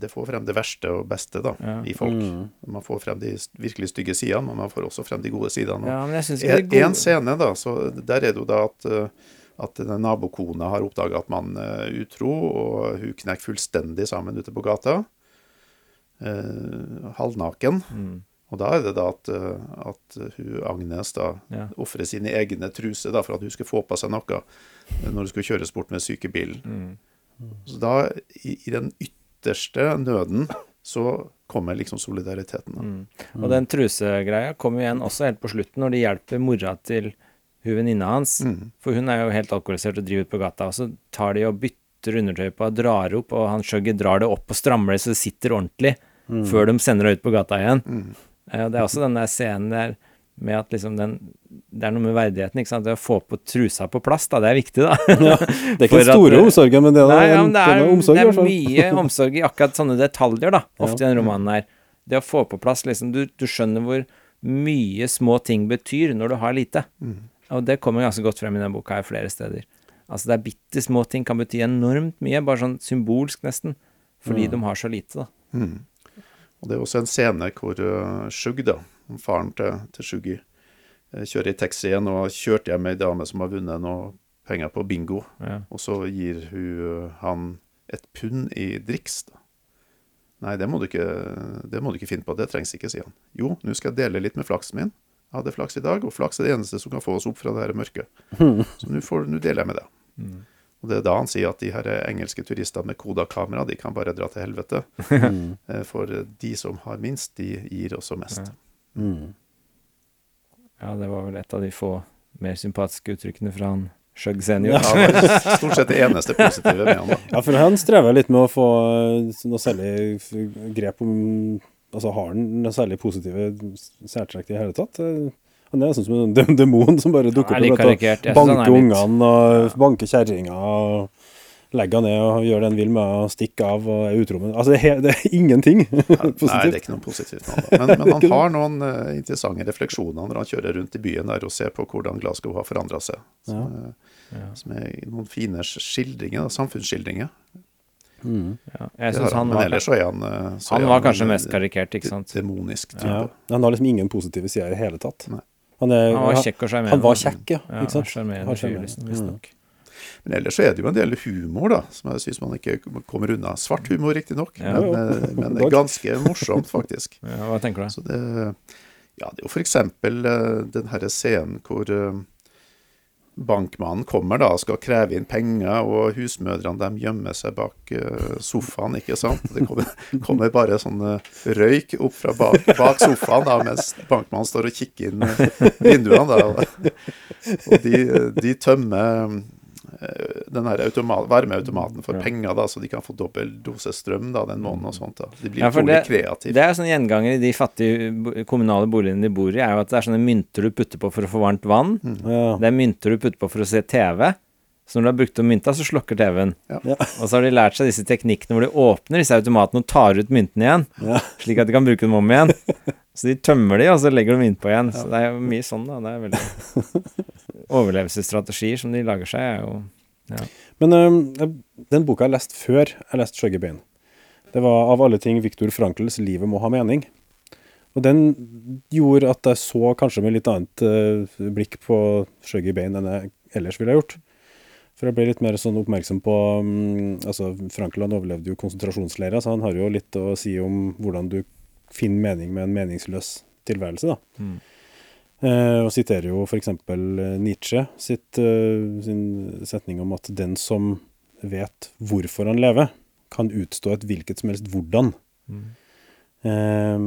det får frem det verste og beste da, Ja. i folk. Mm. Man får frem de virkelig stygge sidene, men man får også frem de gode sidene. Ja, men jeg synes En, ikke det er en scene, da, så der er det jo da at, eh, at den nabokona har oppdaga at man er utro, og hun knekker fullstendig sammen ute på gata. Uh, halvnaken. Mm, Og da er det da at, eh, at hun Agnes da ja. ofrer sine egne truser da, for at hun skal få på seg noe når hun skal kjøres bort med sykebilen. Mm. Så da, i, i den ytterste nøden, så kommer liksom solidariteten. Mm. Og den trusegreia kommer igjen også helt på slutten, når de hjelper mora til hun venninna hans. Mm. For hun er jo helt alkoholisert og driver ut på gata. Og så tar de og bytter undertøy på og drar opp, og han Shuggy drar det opp og strammer det så det sitter ordentlig, før de sender det ut på gata igjen. Eh, og det er også den der scenen der med at liksom den Det er noe med verdigheten, ikke sant. Det å få på trusa på plass, da. Det er viktig, da. Det er ikke den store at- omsorgen, men det er, Nei, ja, men det er, omsorg, det er mye omsorg i akkurat sånne detaljer, da. Ofte i den romanen her. Det å få på plass liksom Du, du skjønner hvor mye små ting betyr når du har lite. Mm. Og det kommer ganske godt frem i denne boka her flere steder. Altså det er bitte små ting kan bety enormt mye, bare sånn symbolsk nesten. Fordi Mm. de har så lite, da. Mm. Og det er også en scene hvor uh, Shug, da, faren til, til Shuggy, eh, kjører i taxien og har kjørt hjem ei dame som har vunnet noe penger på bingo. Ja. Og så gir hun uh, han et pund i driks. da. Nei, det må, du ikke, det må du ikke finne på, det trengs ikke, sier han. Jo, nå skal jeg dele litt med flaksen min. Jeg hadde flaks i dag, og flaks er det eneste som kan få oss opp fra det her mørket. Så nå deler jeg med det. Mm. Og det er da han sier at de her engelske turistene med Koda-kamera, de kan bare dra til helvete. Mm. Eh, For de som har minst, de gir også mest. Mm. ja, det var vel et av de få mer sympatiske uttrykkene fra han Shug senior. Ja, det var stort sett det eneste positive med han. da. Ja, for han strever litt med å få eh, noe særlig grep om Altså, har han noe særlig positive særtrekk i det hele tatt? Han er sånn som en dem- demon som bare dukker er litt opp og han er banker litt- ungene og banker kjerringa og legger han ned og gjør det han vil med å stikke av og er utro. Men altså, det er, det er ingenting Nei, det er ikke noe positivt. han. Men, men han har noen eh, interessante refleksjoner når han kjører rundt i byen der og ser på hvordan Glasgow har forandra seg. Som, Ja. Ja. som er noen fine skildringer, samfunnsskildringer. Mm. Ja. Han Men ellers så er han eh, så han var var kanskje en, mest karikert, ikke sant. Demonisk type. Ja. Han har liksom ingen positive sider i hele tatt. Nei. Han, er, Han var kjekk og sjarmerende. han var kjekk, ja. Ja, ikke sant? liksom, visstnok. Men ellers så er det jo en del humor, da, som jeg syns man ikke kommer unna. Svart humor, riktignok, Ja. men, eh, men ganske morsomt, faktisk. Ja, hva tenker du? Så det Ja, det er jo eksempel eh, den herre scenen hvor eh, bankmannen kommer da og skal kreve inn penger, og husmødrene de gjemmer seg bak eh, sofaen, ikke sant. Det kommer, kommer bare sånn eh, røyk opp fra bak, bak sofaen da, mens bankmannen står og kikker inn eh, vinduene. da. Og de, de tømmer den her automat, varmeautomaten for Ja. penger, da, så de kan få dobbel dose strøm da, den måneden og sånt. da. De blir Ja, utrolig det- kreative. Det er sånn gjenganger i de fattige kommunale boligene de bor i, er jo at det er sånne mynter du putter på for å få varmt vann. Ja. Det er mynter du putter på for å se TV. Så når du har brukt opp mynta, så slukker TV-en. Ja. Ja. Og så har de lært seg disse teknikkene hvor de åpner disse automatene og tar ut myntene igjen, Ja. slik at de kan bruke dem om igjen. Så de tømmer de, og så legger de innpå igjen. Så det er jo mye sånn, da. Det er veldig Overlevelsesstrategier som de lager seg, er jo Men øhm, den boka jeg leste før jeg leste 'Skjøgge bein', det var av alle ting Viktor Frankels 'Livet må ha mening'. Og den gjorde at jeg så kanskje med litt annet øh, blikk på 'Skjøgge bein' enn jeg ellers ville ha gjort. For jeg ble litt mer sånn oppmerksom på mm, altså Frankl han overlevde jo konsentrasjonsleira, så han har jo litt å si om hvordan du finner mening med en meningsløs tilværelse. da. Mm. Eh, og siterer jo f.eks. Nietzsche sitt, uh, sin setning om at den som vet hvorfor han lever, kan utstå et hvilket som helst hvordan. Eh,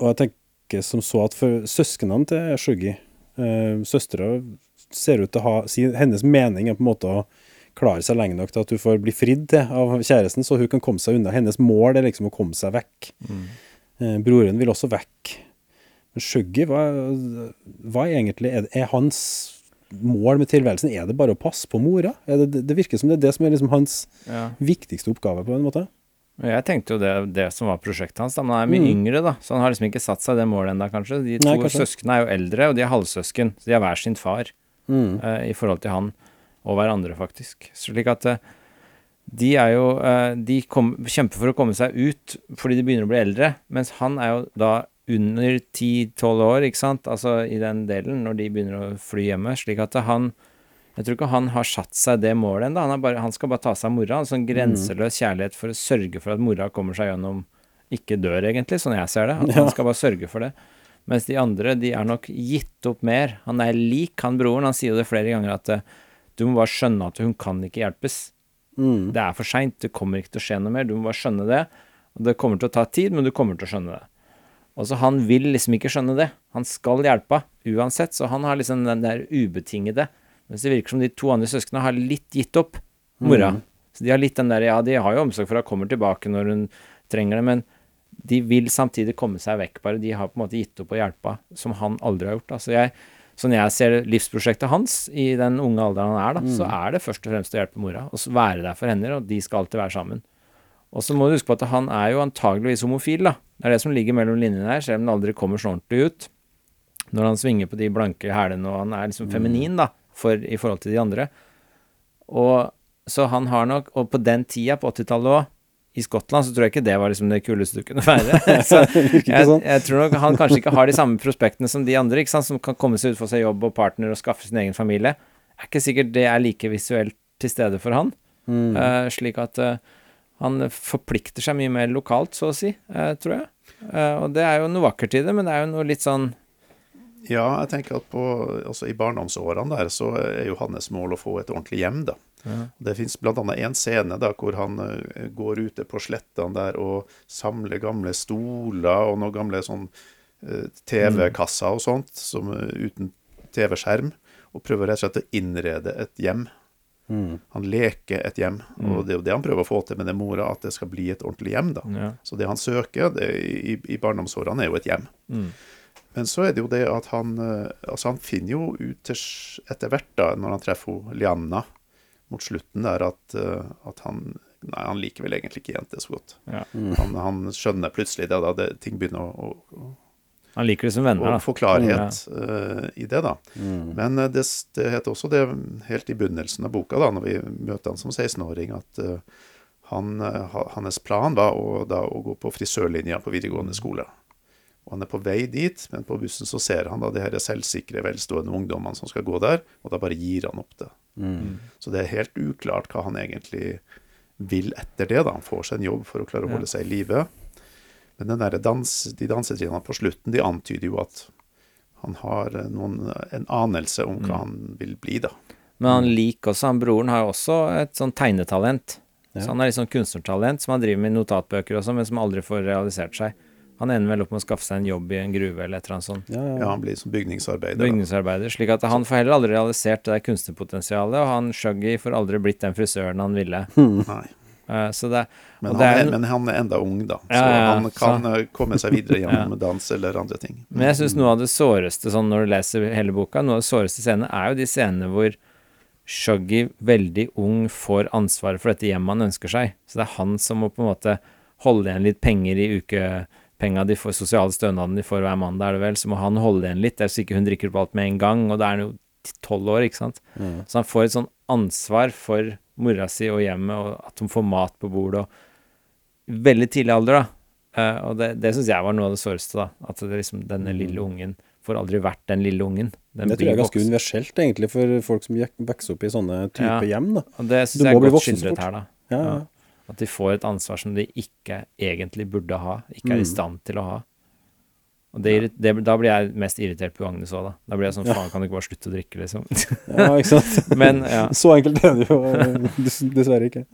og jeg tenker som så at for søsknene til Shuggy, eh, søstera, ser ut til å ha Hennes mening er på en måte å klare seg lenge nok til at hun får bli fridd til av kjæresten, så hun kan komme seg unna. Hennes mål er liksom å komme seg vekk. Eh, broren vil også vekk. Men Shuggy, hva, hva er egentlig er, er hans mål med tilværelsen? Er det bare å passe på mora? Er det, det virker som det er det som er liksom hans Ja. viktigste oppgave, på en måte. Jeg tenkte jo det, det som var prosjektet hans, da, men han er mye Mm. yngre, da. Så han har liksom ikke satt seg det målet ennå, kanskje. De to Nei, kanskje. søsknene er jo eldre, og de er halvsøsken. Så de har hver sin far Mm. uh, i forhold til han og hverandre, faktisk. Slik at uh, de er jo uh, De kom, kjemper for å komme seg ut fordi de begynner å bli eldre, mens han er jo da under 10-12 år, ikke sant, altså i den delen, når de begynner å fly hjemme. Slik at han Jeg tror ikke han har satt seg det målet ennå. Han, bare- han skal bare ta seg av mora. En sånn grenseløs kjærlighet for å sørge for at mora kommer seg gjennom Ikke dør, egentlig, sånn jeg ser det. At han skal bare sørge for det. Mens de andre, de er nok gitt opp mer. Han er lik han broren. Han sier det flere ganger at eh, du må bare skjønne at hun kan ikke hjelpes. Mm. Det er for seint. Det kommer ikke til å skje noe mer. Du må bare skjønne det. Og det kommer til å ta tid, men du kommer til å skjønne det. Og så han vil liksom ikke skjønne det. Han skal hjelpe uansett, så han har liksom den der ubetingede. Mens det virker som de to andre søsknene har litt gitt opp mora. Mm. Så de har litt den der Ja, de har jo omsorg for at hun kommer tilbake når hun trenger det, men de vil samtidig komme seg vekk, bare. De har på en måte gitt opp å hjelpe, som han aldri har gjort. Da. Så jeg, sånn jeg ser livsprosjektet hans i den unge alderen han er, da, så er det først og fremst å hjelpe mora. Og være der for henne, og de skal alltid være sammen. Og så må du huske på at han er jo antageligvis homofil, da. Det er det som ligger mellom linjene her, selv om det aldri kommer så ordentlig ut. Når han svinger på de blanke hælene, og han er liksom feminin, da, for, i forhold til de andre. Og så han har nok Og på den tida, på 80-tallet òg, i Skottland, så tror jeg ikke det var liksom det kuleste du kunne være. så jeg, sånn. jeg tror nok han kanskje ikke har de samme prospektene som de andre, ikke sant, som kan komme seg ut, få seg jobb og partner og skaffe sin egen familie. Er ikke sikkert det er like visuelt til stede for han. Mm. Uh, slik at uh, han forplikter seg mye mer lokalt, så å si, uh, tror jeg. Og det er jo noe vakkert i det, men det er jo noe litt sånn Ja, jeg tenker at på, altså i barndomsårene der, så er jo hans mål å få et ordentlig hjem, da. Det fins bl.a. en scene da, hvor han eh, går ute på slettene der og samler gamle stoler og noen gamle sånn eh, TV-kasser og sånt, som, eh, uten TV-skjerm, og prøver rett og slett å innrede et hjem. Mm. Han leker et hjem, og det er jo det han prøver å få til med den mora, at det skal bli et ordentlig hjem, da. ja. Så det han søker det, i, i barndomsårene, er jo et hjem. Mm. Men så er det jo det at han eh, Altså, han finner jo ut etter hvert, da, når han treffer Lianna mot slutten der, at, eh, at han Nei, han liker vel egentlig ikke jenter så godt. Ja. Han, han skjønner plutselig det, da det, ting begynner å, å, Han liker det som venner, da. å få klarhet eh, i det, da. Mm. Men det, det heter også det helt i begynnelsen av boka, da, når vi møter han som 16-åring, at uh, han, hans plan var å, da, å gå på frisørlinja på videregående skole. Og han er på vei dit, men på bussen så ser han da de her selvsikre, velstående ungdommene som skal gå der, og da bare gir han opp det. Så det er helt uklart hva han egentlig vil etter det. da. Han får seg en jobb for å klare å holde seg i live. Men den der dans, de dansetrinnene på slutten de antyder jo at han har noen, en anelse om hva han vil bli, da. Men han liker også, han broren har jo også et sånn tegnetalent. Ja. Så han har litt sånn kunstnertalent som han driver med i notatbøker også, men som aldri får realisert seg. Han ender vel opp med å skaffe seg en jobb i en gruve eller et eller annet sånt. Ja, ja. Ja, Han blir som bygningsarbeider. Bygningsarbeider. Slik at han får heller aldri realisert det der kunstnerpotensialet, og han Shuggy får aldri blitt den frisøren han ville. Nei. Eh, så det, Men, han er en- men han er enda ung, da. Så Ja, ja, ja, han kan så. komme seg videre gjennom dans eller andre ting. Men jeg syns noe av det såreste sånn når du leser hele boka, noe av det såreste scenene er jo de scenene hvor Shuggy, veldig ung, får ansvaret for dette hjemmet han ønsker seg. Så det er han som må på en måte holde igjen litt penger i ukepenga de får, sosiale stønaden de får hver mandag, er det vel. Så må han holde igjen litt, ellers ikke hun drikker opp alt med en gang. Og da er han jo tolv år, ikke sant. Så han får et sånn ansvar for mora si og hjemmet, og at hun får mat på bordet. og Veldig tidlig alder, da. Uh, og det, det syns jeg var noe av det såreste, da. At det liksom, denne lille ungen får aldri vært den lille ungen. Den Det tror jeg er ganske universelt, egentlig, for folk som vokser opp i sånne type Ja. hjem. da. Og det syns jeg er godt skildret her, da. Ja, ja. At de får et ansvar som de ikke egentlig burde ha, ikke er Mm. i stand til å ha. Og det, det, da blir jeg mest irritert på Agnes òg, da. Da blir jeg sånn faen, kan du ikke bare slutte å drikke, liksom. ja, ikke sant? Men ja. Så enkelt er det jo eh, dessverre ikke.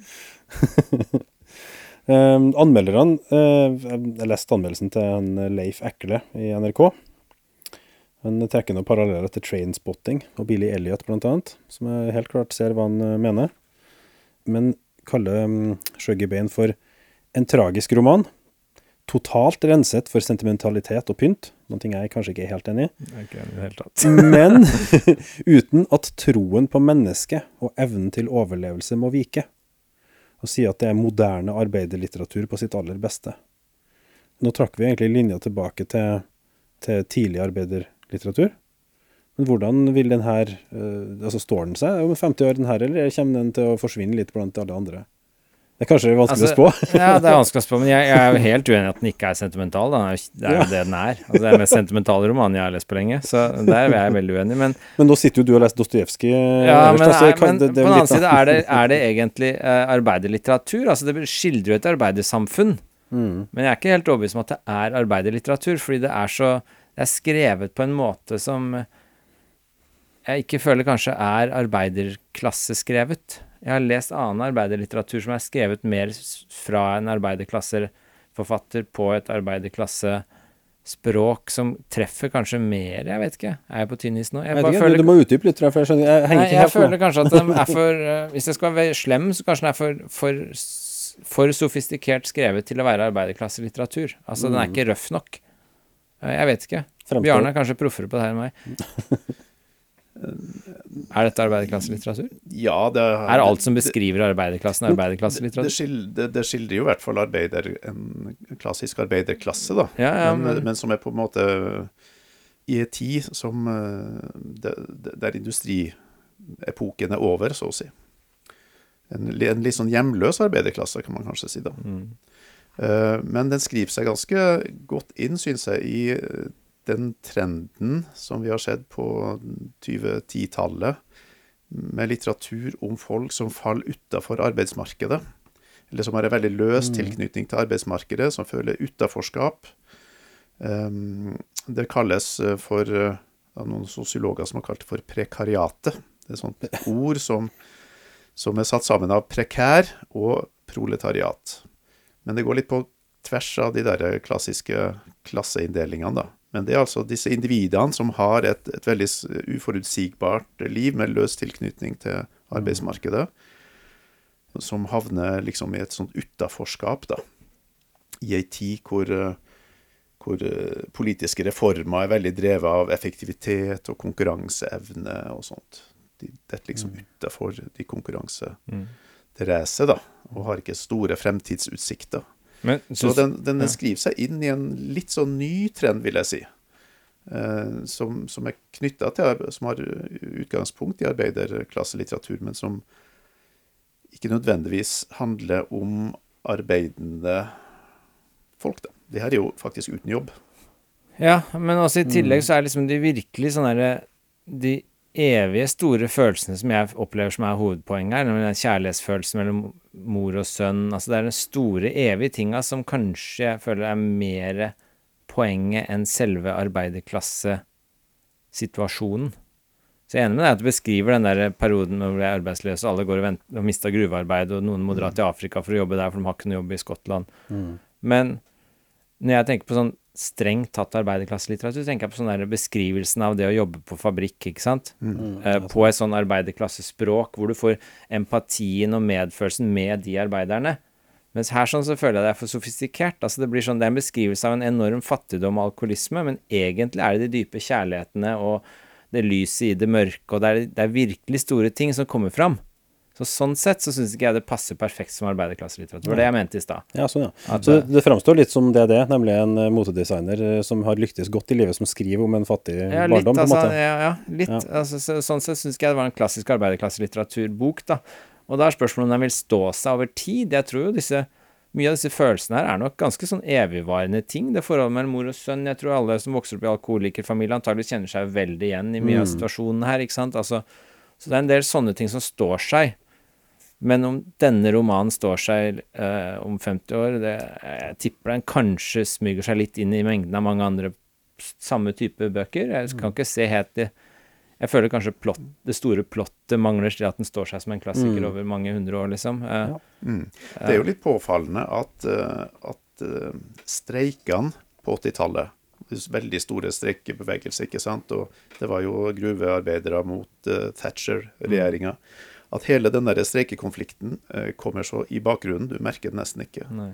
um, anmelderne uh, Jeg leste anmeldelsen til han Leif Ekle i NRK. Han trekker noen paralleller til Trainspotting og Billy Elliot, blant annet, som jeg helt klart ser hva han eh, mener. Men kaller um, Shuggy Bain for en tragisk roman. Totalt renset for sentimentalitet og pynt, noe jeg kanskje ikke er helt enig i. Jeg er ikke enig i. Men uten at troen på mennesket og evnen til overlevelse må vike. Og si at det er moderne arbeiderlitteratur på sitt aller beste. Nå trakk vi egentlig linja tilbake til, til tidlig arbeiderlitteratur. Men hvordan vil den her eh, Altså, står den seg om 50 år, den her, eller kommer den til å forsvinne litt blant alle andre? Det er kanskje vanskelig å spå. ja, det er vanskelig å spå, men jeg, jeg er jo helt uenig i at den ikke er sentimental. Da. Det er jo det den er. Altså, det er den mest sentimentale romanen jeg har lest på lenge, så der er jeg veldig uenig. Men, Men nå sitter jo du og leser Dostojevskij. ja, men, altså, så er, kan- det- det på den annen side er det, er det egentlig uh, arbeiderlitteratur. Altså, det skildrer jo et arbeidersamfunn. Mm. Men jeg er ikke helt overbevist om at det er arbeiderlitteratur, fordi det er så Det er skrevet på en måte som jeg ikke føler kanskje er arbeiderklasseskrevet. Jeg har lest annen arbeiderlitteratur som er skrevet mer fra en arbeiderklasseforfatter på et arbeiderklassespråk som treffer kanskje mer, jeg vet ikke. Er jeg på tynn is nå? Jeg Jeg bare ikke, føler du må utdype litt, tror jeg, for jeg, skjønner, jeg henger Nei, ikke jeg føler kanskje at den er for eh, Hvis jeg skal være slem, så kanskje den er for, for, for sofistikert skrevet til å være arbeiderklasselitteratur. Altså, den er ikke røff nok. Eh, Jeg vet ikke. Fremstår- Bjarne er kanskje proffere på det her enn meg. er dette arbeiderklasselitteratur? Ja, det Er alt som beskriver arbeiderklassen, arbeiderklasselitteratur? det, det skildrer jo i hvert fall arbeider, en klassisk arbeiderklasse, da. Ja, ja, men, men- som er på en måte i en tid som eh, Der industriepoken er over, så å si. En, en litt sånn hjemløs arbeiderklasse, kan man kanskje si, da. Mm. Eh, Men den skriver seg ganske godt inn, syns jeg, i eh, den trenden som vi har sett på 2010-tallet, med litteratur om folk som faller utafor arbeidsmarkedet. Eller som har en veldig løs tilknytning til arbeidsmarkedet, som føler utaforskap. Um, det kalles eh, for eh, av noen sosiologer som har kalt det for prekariatet. Det er et sånt ord som, som er satt sammen av prekær og proletariat. Men det går litt på tvers av de der klassiske klasseinndelingene, da. Men det er altså disse individene som har et, et veldig uforutsigbart liv med løs tilknytning til arbeidsmarkedet, som havner liksom i et sånt utaforskap, da. I ei tid hvor, eh, hvor eh, politiske reformer er veldig drevet av effektivitet og konkurranseevne og sånt. De detter liksom utafor de konkurranseracet, da, og har ikke store fremtidsutsikter. Men Så den, den ja. skriver seg inn i en litt sånn ny trend, vil jeg si. Eh, som, som er knytta til Som har utgangspunkt i arbeiderklasselitteratur, men som ikke nødvendigvis handler om arbeidende folk. Da. De her er jo faktisk uten jobb. Ja, men også i tillegg så er liksom de virkelig sånn herre De evige store følelsene som jeg opplever som er hovedpoenget her, nemlig den kjærlighetsfølelsen mellom mor og sønn Altså det er den store, evige tinga som kanskje jeg føler er mer poenget enn selve arbeiderklassesituasjonen. Så jeg er enig med deg at du beskriver den der perioden hvor jeg er arbeidsløs, og alle går og, venter, og mister gruvearbeid, og noen må dra til Afrika for å jobbe der, for de har ikke noe jobb i Skottland. Men når jeg tenker på sånn strengt tatt arbeiderklasselitteratur, tenker jeg på sånn der beskrivelsen av det å jobbe på fabrikk, ikke sant? Eh, på et sånn arbeiderklassespråk, hvor du får empatien og medfølelsen med de arbeiderne. Mens her sånn så føler jeg det er for sofistikert. Altså Det blir sånn, det er en beskrivelse av en enorm fattigdom og alkoholisme, men egentlig er det de dype kjærlighetene og det lyset i det mørke, og det er, det er virkelig store ting som kommer fram. Så Sånn sett så syns ikke jeg det passer perfekt som arbeiderklasselitteratur. Det var det jeg mente i stad. Ja, sånn, ja. At Så det- det framstår litt som det er det, nemlig en eh, motedesigner eh, som har lyktes godt i livet, som skriver om en fattig Ja, litt, barndom, på en altså, måte. ja, ja, litt, Ja. altså, så, sånn sett syns ikke jeg det var en klassisk arbeiderklasselitteratur-bok, da. Og da er spørsmålet om den vil stå seg over tid. Jeg tror jo disse mye av disse følelsene her er nok ganske sånn evigvarende ting. Det forholdet mellom mor og sønn. Jeg tror alle som vokser opp i alkoholikerfamilie, antagelig kjenner seg veldig igjen i mye av situasjonen her, ikke sant. Altså, så det er en del sånne ting som står seg. Men om denne romanen står seg eh, om 50 år, det, jeg tipper den kanskje smyger seg litt inn i mengden av mange andre samme type bøker. Jeg kan ikke se helt det Jeg føler kanskje plott, det store plottet mangler til at den står seg som en klassiker over mange hundre år, liksom. Eh, Mm. Det er jo litt påfallende at, eh, at eh, streikene på 80-tallet Veldig store streikebevegelser, ikke sant. Og det var jo gruvearbeidere mot uh, Thatcher-regjeringa. At hele den der streikekonflikten eh, kommer så i bakgrunnen. Du merker det nesten ikke. Nei.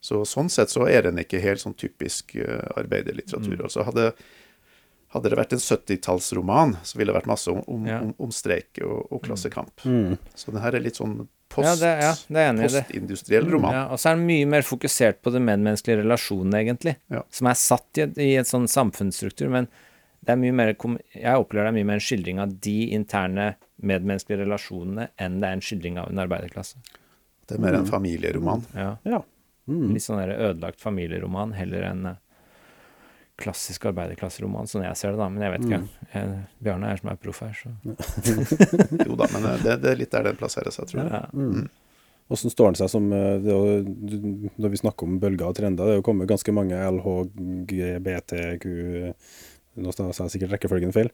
Så sånn sett så er den ikke helt sånn typisk uh, arbeiderlitteratur. Mm. Altså hadde, hadde det vært en 70-tallsroman, så ville det vært masse om, om, Ja. om, om streik og, og klassekamp. Mm. Så den her er litt sånn post, Ja, det, ja, det det. postindustriell roman. Ja, og så er den mye mer fokusert på det medmenneskelige relasjonen, egentlig. Som er satt i, et, i et sånn samfunnsstruktur. Men det mer jeg opplever det er mye mer en skildring av de interne medmenneskelige relasjonene enn det er en skildring av en arbeiderklasse. Det er mer en familieroman. Ja. Ja. Mm. Litt sånn der ødelagt familieroman heller enn eh, klassisk arbeiderklasseroman, sånn jeg ser det, da. Men jeg vet ikke. Mm. Bjarne er som er proff her, så Jo da, men eh, det, det er litt der den plasserer seg, tror jeg. ja. Hvordan står den seg som eh, det Når vi snakker om bølger og trender, det er jo kommet ganske mange LHGBTQ Nå sa jeg sikkert rekkefølgen feil.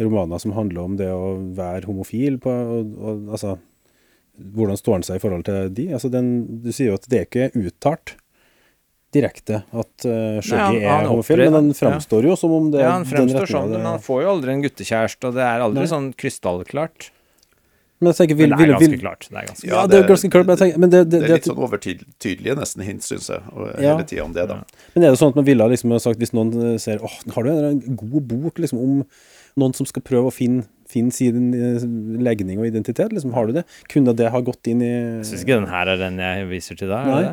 Romaner som handler om det å være homofil. På, og, og, altså, hvordan står han seg i forhold til de? Altså, den, du sier jo at det er ikke uttalt direkte at uh, Shuggy han- han er homofil, men men den ja. jo som om det ja, er han den sånn, det- men han får jo aldri en guttekjæreste, og det er aldri Nei. sånn krystallklart. Men jeg tenker, vil, Men det er ganske vil, klart. Det er ganske Ja, Ja, det er ganske klart, men tenker men det, det, Det er litt sånn overtydelige nesten hint, syns jeg, og Ja. hele tida om det, da. Men er det sånn at man ville liksom ha sagt, hvis noen ser åh, har du en god bok liksom, om noen som skal prøve å finne, finne sin eh, legning og identitet, liksom, har du det? Kunne det ha gått inn i Jeg syns ikke den her er den jeg viser til deg. Nei.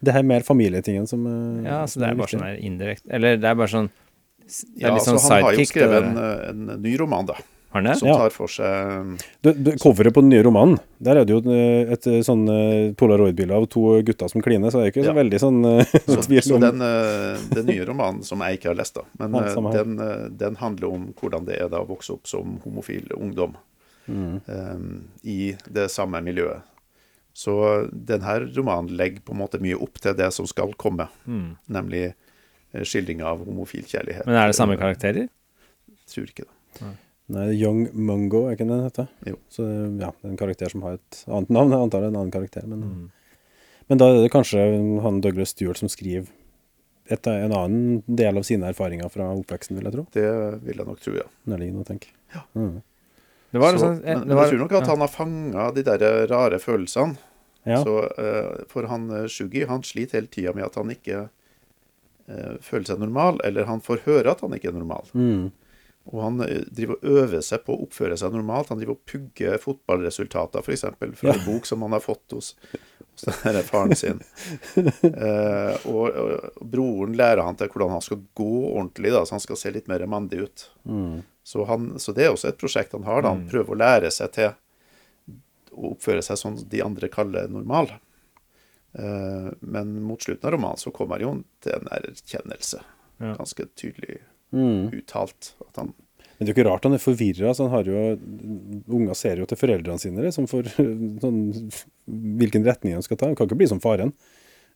Det? her er mer familietingen som eh, Ja, så det er bare sånn der indirekte Eller det er bare sånn Det er Ja, litt sånn så han har jo skrevet en, eh, en ny roman, da, Har den det? som tar for seg Du, du, coveret på den nye romanen, der er det jo et, et eh, sånn polaroidbilde polaroid-bilde av to gutter som kliner, så det er ikke så Ja. veldig sånn eh, Så, så den, eh, den nye romanen, som jeg ikke har lest, da, men Ja, eh, den, eh, den handler om hvordan det er da å vokse opp som homofil ungdom Mm. um, i det samme miljøet. Så denne romanen legger på en måte mye opp til det som skal komme, Mm. nemlig skildringa skildring av homofil kjærlighet. Men er det samme karakterer? Jeg Tror ikke det. Nei, Young Mungo, er ikke den heter? Jo. Så ja, det er en karakter som har et annet navn. Jeg antar det er en annen karakter. Men, Mm. men da er det kanskje han Douglas Stewart som skriver et, en annen del av sine erfaringer fra oppveksten, vil jeg tro. Det vil jeg nok tro, ja. Nærliggende å tenke. Mm. Det var så, sånn eh, men, det men var, jeg tror nok at ja. han har fanga de der rare følelsene. Ja. Så, uh, for han uh, Shuggy han sliter hele tida med at han ikke uh, føler seg normal, eller han får høre at han ikke er normal. Mm. Og han eh, driver og øver seg på å oppføre seg normalt. Han driver og pugger fotballresultater, f.eks., fra Ja. en bok som han har fått hos, hos denne faren sin. Eh, og, og broren lærer han til hvordan han skal gå ordentlig, da, så han skal se litt mer mandig ut. Mm. Så, han, så det er også et prosjekt han har. da. Han Mm. prøver å lære seg til å oppføre seg sånn de andre kaller normal. Eh, men mot slutten av romanen så kommer han jo til en erkjennelse. Ja. Ganske tydelig Mm. uttalt. At han Men det er jo ikke rart han er forvirra. Altså, han har jo, unger ser jo til foreldrene sine liksom, for sånn, hvilken retning han skal ta. Han kan ikke bli som faren.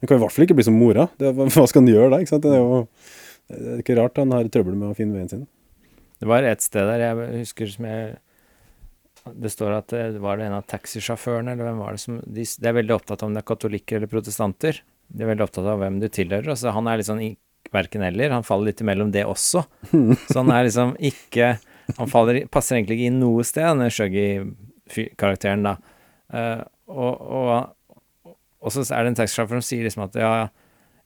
Han kan i hvert fall ikke bli som mora. Det, hva skal han gjøre da? Ikke sant? Det er jo det er ikke rart han har trøbbel med å finne veien sin. Det var et sted der jeg husker som jeg Det står at det var det en av taxisjåførene, eller hvem var det som de, de er veldig opptatt av om det er katolikker eller protestanter. De er veldig opptatt av hvem du tilhører. Altså, han er litt sånn i- verken eller. Han faller litt imellom det også. Så han er liksom ikke Han faller, passer egentlig ikke inn noe sted, denne Shuggy-karakteren, da. Uh, og, og, og så er det en taxisjåfør som sier liksom at ja,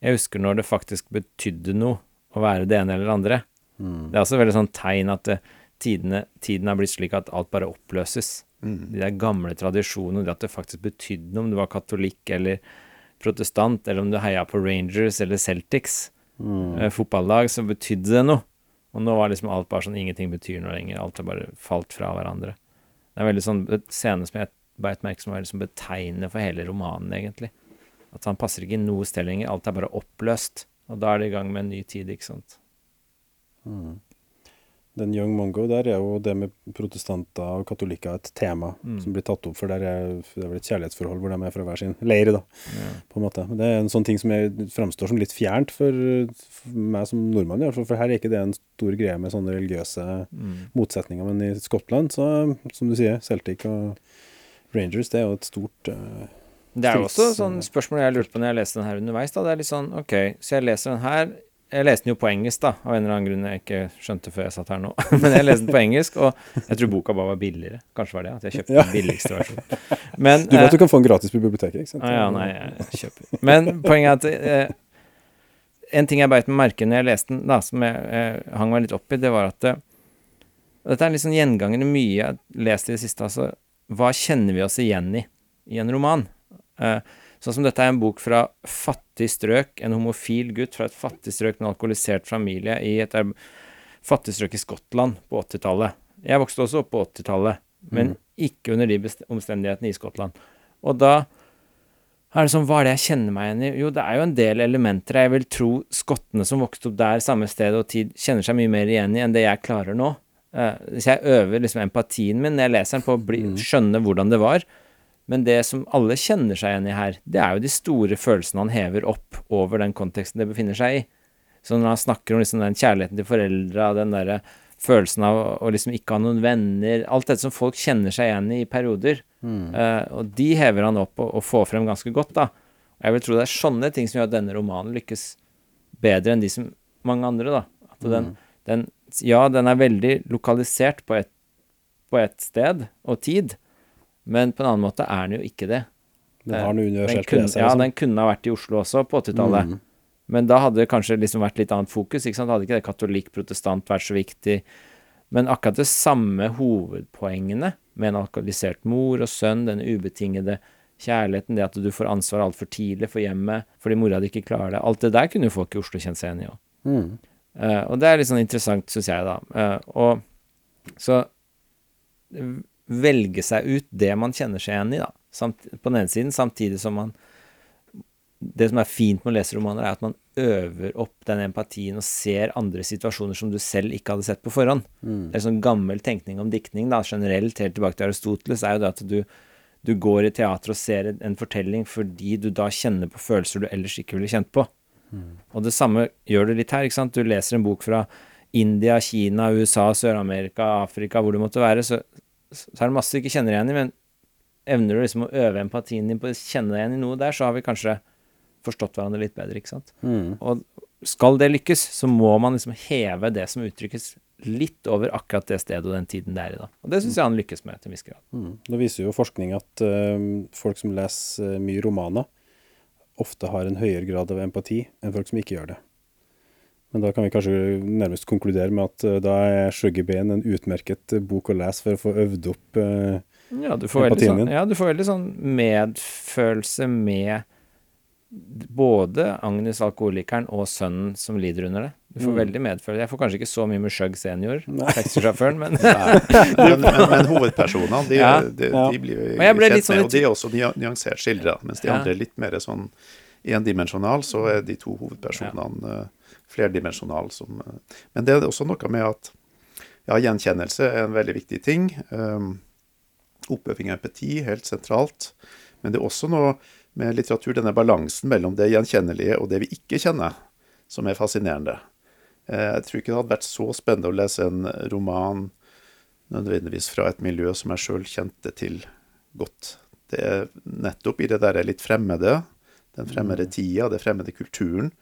jeg husker når det faktisk betydde noe å være det ene eller det andre. Det er også veldig sånn tegn at det, tidene, tiden har blitt slik at alt bare oppløses. De der gamle tradisjonene, det at det faktisk betydde noe om du var katolikk eller protestant, eller om du heia på Rangers eller Celtics, eh, fotballag, så betydde det noe. Og nå var liksom alt bare sånn ingenting betyr noe lenger. Alt har bare falt fra hverandre. Det er veldig sånn scene som jeg beit merke som var liksom betegnende for hele romanen, egentlig. At han passer ikke i noe sted lenger. Alt er bare oppløst. Og da er det i gang med en ny tid, ikke sant. Den Young Mongo, der er jo det med protestanter og katolikker et tema Mm. som blir tatt opp, for der er det er vel et kjærlighetsforhold hvor de er fra hver sin leir, da, Ja. på en måte. Det er en sånn ting som jeg, framstår som litt fjernt for, for meg som nordmann, i hvert fall, for her er ikke det en stor greie med sånne religiøse Mm. motsetninger, men i Skottland, så, som du sier, Celtic og Rangers, det er jo et stort uh, Det er jo også sånn spørsmål jeg lurte på når jeg leste den her underveis. da, Det er litt sånn, ok, så jeg leser den her Jeg leste den jo på engelsk, da, av en eller annen grunn jeg ikke skjønte før jeg satt her nå. Men jeg leste den på engelsk, og jeg tror boka bare var billigere. Kanskje var det at jeg kjøpte Ja. den billigste versjonen. Men Du vet eh, du kan få den gratis på biblioteket, ikke sant? Ah, ja, nei, jeg kjøper. Men poenget er at eh, en ting jeg beit meg merke når jeg leste den, da, som jeg eh, hang meg litt opp i, det var at og Dette er en litt sånn gjenganger i mye jeg har lest i det siste. Altså, hva kjenner vi oss igjen i i en roman? Eh, sånn som dette er en bok fra fattig strøk, en homofil gutt fra et fattig strøk med en alkoholisert familie i et fattig strøk i Skottland på 80-tallet. Jeg vokste også opp på 80-tallet, men ikke under de omstendighetene i Skottland. Og da er det sånn, Hva er det jeg kjenner meg igjen i? Jo, det er jo en del elementer jeg vil tro skottene som vokste opp der samme sted og tid, kjenner seg mye mer igjen i enn det jeg klarer nå. Uh, så jeg øver liksom empatien min når jeg leser den på å bli, skjønne hvordan det var. Men det som alle kjenner seg igjen i her, det er jo de store følelsene han hever opp over den konteksten det befinner seg i. Så når han snakker om liksom den kjærligheten til foreldra, den derre følelsen av å, liksom ikke ha noen venner Alt dette som folk kjenner seg igjen i i perioder. Eh, og de hever han opp og, og får frem ganske godt, da. Og jeg vil tro det er sånne ting som gjør at denne romanen lykkes bedre enn de som mange andre, da. At den, den Ja, den er veldig lokalisert på et, på et sted og tid, men på en annen måte er den jo ikke det. Den har noe Den kunne, ja, liksom. den kunne ha vært i Oslo også på 80-tallet. Mm. Men da hadde det kanskje liksom vært litt annet fokus. ikke sant? Hadde ikke det katolikk-protestant vært så viktig. Men akkurat det samme hovedpoengene, med en alkoholisert mor og sønn, den ubetingede kjærligheten, det at du får ansvar altfor tidlig for hjemmet fordi mora di ikke klarer det, alt det der kunne jo folk i Oslo kjent seg igjen i òg. Mm. Eh, og det er litt sånn interessant, syns jeg, da. Uh, og så velge seg ut det man kjenner seg igjen i, da. Samt, på den ene siden, samtidig som man Det som er fint med å lese romaner, er at man øver opp den empatien og ser andre situasjoner som du selv ikke hadde sett på forhånd. Det er sånn gammel tenkning om diktning, da, generelt, helt tilbake til Aristoteles, er jo det at du, du går i teater og ser en- fortelling fordi du da kjenner på følelser du ellers ikke ville kjent på. Og det samme gjør det litt her. ikke sant? Du leser en bok fra India, Kina, USA, Sør-Amerika, Afrika, hvor det måtte være, så, så er det masse du ikke kjenner igjen i, men evner du liksom å øve empatien din på å kjenne deg igjen i noe der, så har vi kanskje forstått hverandre litt bedre, ikke sant? Mm. Og skal det lykkes, så må man liksom heve det som uttrykkes litt over akkurat det stedet og den tiden det er i da. Og det syns jeg han lykkes med til en viss grad. Mm. Nå viser jo forskning at uh, folk som leser eh, mye romaner, ofte har en høyere grad av empati enn folk som ikke gjør det. Men da kan vi kanskje nærmest konkludere med at eh, da er Shuggy ben en utmerket eh, bok å lese for å få øvd opp eh, Ja, du får Empatien sånn, din. ja, du får veldig sånn medfølelse med både Agnes alkoholikeren og sønnen som lider under det. Du får Mm. veldig medfølelse. Jeg får kanskje ikke så mye med Sjøg senior, taxisjåføren, men Men, men, men hovedpersonene, de, Ja. de, de, de blir jo Og kjent litt sånn med, og de er også nyansert skildra. Mens de Ja. andre er litt mer sånn endimensjonale, så er de to hovedpersonene eh, flerdimensjonale. Som, eh, men det er også noe med at ja, gjenkjennelse er en veldig viktig ting. Um, oppøving av empati, helt sentralt. Men det er også noe med litteratur, denne balansen mellom det gjenkjennelige og det vi ikke kjenner, som er fascinerende. Eh, Jeg tror ikke det hadde vært så spennende å lese en roman nødvendigvis fra et miljø som jeg sjøl kjente til godt. Det er nettopp i det der litt fremmede, den fremmede tida, det fremmede kulturen,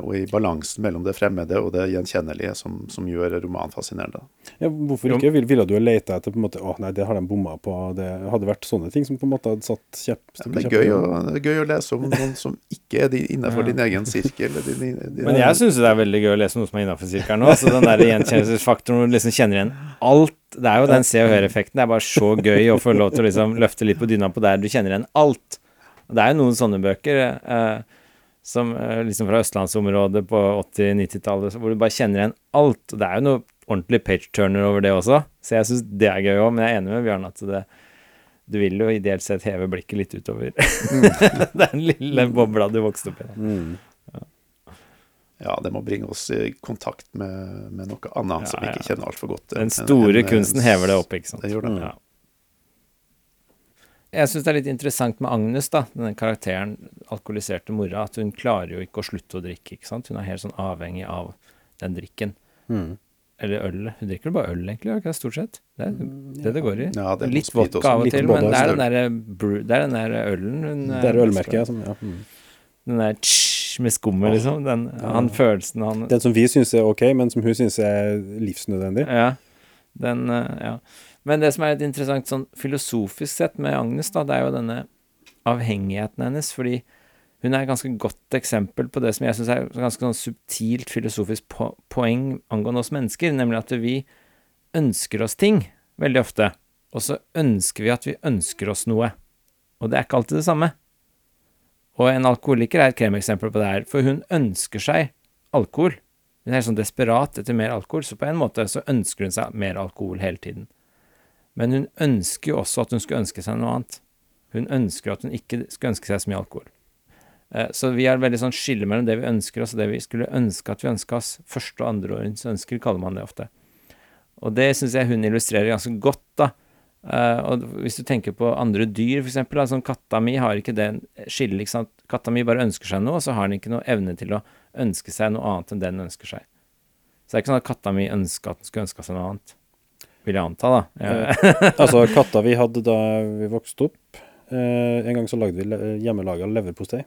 og i balansen mellom det fremmede og det gjenkjennelige som, som gjør romanen fascinerende. Ja, hvorfor ikke? Vil, ville du ha leita etter på en måte, å nei, det har de bomma på, det hadde vært sånne ting som på en måte hadde satt kjepp Det er gøy å, det er gøy å lese om noen som ikke er din, innenfor din egen sirkel. Din, Din, din, Men jeg syns det er veldig gøy å lese noe som er innafor sirkelen òg, den der gjenkjennelsesfaktoren hvor du liksom kjenner igjen alt. Det er jo den se og hør-effekten. Det er bare så gøy å få lov til å liksom løfte litt på dyna på der du kjenner igjen alt. Og det er jo noen sånne bøker eh, som eh, liksom fra østlandsområdet på 80-90-tallet, hvor du bare kjenner igjen alt. Og det er jo noe ordentlig page-turner over det også, så jeg syns det er gøy òg. Men jeg er enig med Bjørn at det du vil jo ideelt sett heve blikket litt utover den lille bobla du vokste opp i. Mm. Ja, det må bringe oss i kontakt med, med noe annet Ja, som vi ikke kjenner altfor godt. Den store en- kunsten hever det opp, ikke sant. Det gjør det. Ja. Jeg syns det er litt interessant med Agnes, da, denne karakteren, alkoholiserte mora, at hun klarer jo ikke å slutte å drikke, ikke sant. Hun er helt sånn avhengig av den drikken. Mm. Eller ølet. Hun drikker jo bare øl, egentlig, ikke det, stort sett? Det er det det går i. Ja, det litt vodka også. av og til, men det er den derre det er den der ølen hun Det er ølmerket. Som, ja. mm. Den der tsj med skummet, liksom. Den, han følelsen han Den som vi syns er ok, men som hun syns er livsnødvendig. Ja. Den, eh, ja. Men det som er litt interessant sånn filosofisk sett med Agnes, da, det er jo denne avhengigheten hennes. Fordi hun er et ganske godt eksempel på det som jeg syns er et ganske sånn subtilt filosofisk po poeng angående oss mennesker, nemlig at vi ønsker oss ting veldig ofte, og så ønsker vi at vi ønsker oss noe. Og det er ikke alltid det samme. Og en alkoholiker er et kremeksempel på det her, for hun ønsker seg alkohol. Hun er sånn desperat etter mer alkohol, så på en måte så ønsker hun seg mer alkohol hele tiden. Men hun ønsker jo også at hun skulle ønske seg noe annet. Hun ønsker at hun ikke skulle ønske seg så mye alkohol. Eh, Så vi har veldig sånn skille mellom det vi ønsker oss, og det vi skulle ønske at vi ønska oss. Første og andre årens ønsker, kaller man det ofte. Og det syns jeg hun illustrerer ganske godt, da. Eh, og hvis du tenker på andre dyr, eksempel, sånn katta mi har ikke det skillet, ikke sant. Katta mi bare ønsker seg noe, og så har den ikke noe evne til å ønske seg noe annet enn det den ønsker seg. Så det er ikke sånn at katta mi ønska at den skulle ønska seg noe annet. Vil jeg anta, da. Ja. Altså, katta vi hadde da vi vokste opp eh, En gang så lagde vi hjemmelaga leverpostei.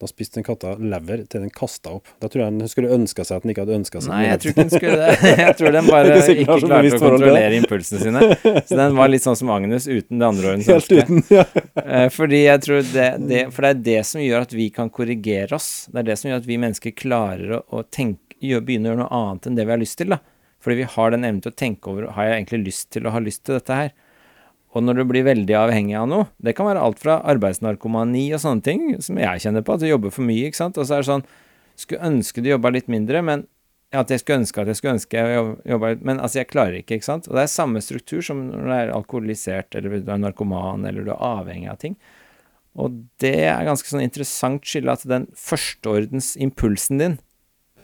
Da spiste den katta lever til den kasta opp. Da tror jeg den skulle ønska seg at den ikke hadde ønska seg Nei, jeg tror ikke den skulle det. Jeg tror den bare ikke klarte å kontrollere impulsene sine. Så den var litt sånn som Agnes uten det andre året. Helt uten. Ja. Eh, Fordi jeg tror det, det For det er det som gjør at vi kan korrigere oss. Det er det som gjør at vi mennesker klarer å, å tenke, gjør, begynne å gjøre noe annet enn det vi har lyst til. da. Fordi vi har den evnen til å tenke over Har jeg egentlig lyst til å ha lyst til dette her? Og når du blir veldig avhengig av noe, det kan være alt fra arbeidsnarkomani og sånne ting, som jeg kjenner på, at du jobber for mye, ikke sant, og så er det sånn Skulle ønske du jobba litt mindre, men ja, at jeg skulle ønske at jeg skulle ønske jeg jobba litt Men altså, jeg klarer ikke, ikke sant. Og det er samme struktur som når du er alkoholisert, eller du er narkoman, eller du er avhengig av ting. Og det er ganske sånn interessant skille at den førsteordens impulsen din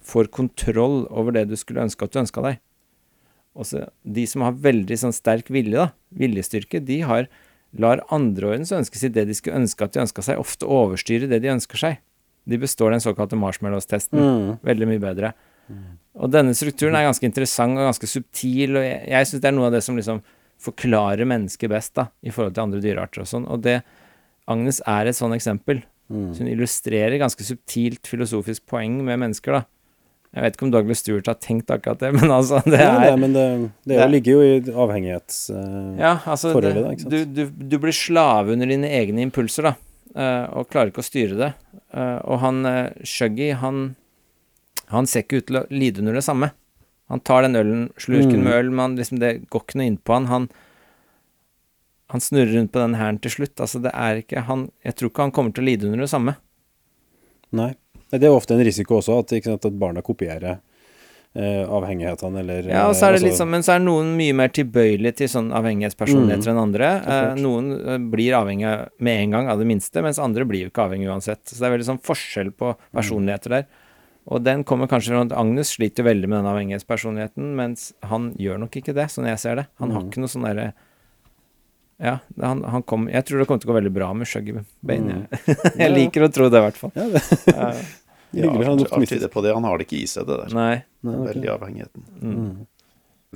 får kontroll over det du skulle ønske at du ønska deg. Også de som har veldig sånn sterk vilje, da, viljestyrke, de har lar andreårens ønske sitt, det de skulle ønske at de ønska seg, ofte overstyre det de ønsker seg. De består den såkalte marshmallows-testen Mm. veldig mye bedre. Og denne strukturen er ganske interessant og ganske subtil, og jeg, jeg syns det er noe av det som liksom forklarer mennesket best, da, i forhold til andre dyrearter og sånn. Og det Agnes er et sånn eksempel. Mm. Så hun illustrerer ganske subtilt filosofisk poeng med mennesker, da. Jeg vet ikke om Douglas Stewart har tenkt akkurat det, men altså, det er, Ja, det, men det, det, det er- ligger jo i avhengighetsforholdet, uh, Ja, altså da, du, du, du blir slave under dine egne impulser, da, uh, og klarer ikke å styre det. Uh, og han uh, Shuggy, han, han ser ikke ut til å lide under det samme. Han tar den ølen, slurken Mm. med øl, men liksom det går ikke noe innpå han. han. Han snurrer rundt på den hæren til slutt. Altså, det er ikke han Jeg tror ikke han kommer til å lide under det samme. Nei. Det er ofte en risiko også, at, sant, at barna kopierer eh, avhengighetene, eller Ja, så er det eh, litt sånn, men så er noen mye mer tilbøyelige til sånn avhengighetspersonligheter enn andre. Eh, noen eh, blir avhengig med en gang av det minste, mens andre blir jo ikke avhengig uansett. Så det er veldig sånn forskjell på personligheter der. Og den kommer kanskje fra at Agnes sliter veldig med den avhengighetspersonligheten, mens han gjør nok ikke det, sånn jeg ser det. Han har Mm. ikke noe sånn derre Ja, han, han kom, jeg tror det kommer til å gå veldig bra med Shuggy Bane. Mm. Jeg liker å tro det, i hvert fall. Ja, det, Ja. Optimistisk. tyder på det. Han har det ikke i seg, det der. Nei. Nei, okay. Veldig avhengigheten. Mm.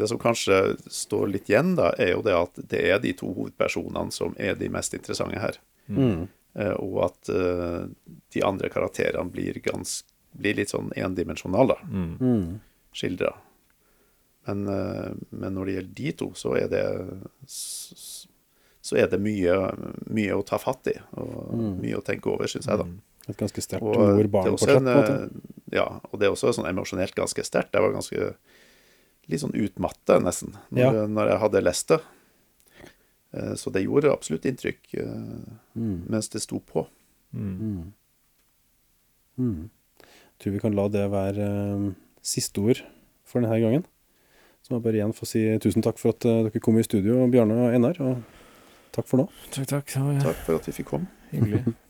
Det som kanskje står litt igjen, da, er jo det at det er de to hovedpersonene som er de mest interessante her. Mm. Eh, og at uh, de andre karakterene blir, gans, blir litt sånn endimensjonale, da, Mm. Mm. skildra. Men, uh, men når det gjelder de to, så er det så er det mye, mye å ta fatt i, og Mm. mye å tenke over, syns jeg, da. Et ganske sterkt Og det er også mor-barn-portrett. en, på en måte. eh, Ja, og det er også sånn emosjonelt ganske sterkt. Jeg var ganske litt sånn utmatta, nesten, når, Ja. når jeg hadde lest det. Eh, Så det gjorde absolutt inntrykk eh, Mm. mens det sto på. Mm. Mm. Jeg Tror vi kan la det være siste ord for denne gangen. Så må jeg bare igjen få si tusen takk for at dere kom i studio, Bjarne og Einar. Og takk for nå. Takk, takk. Takk for at vi fikk komme. hyggelig.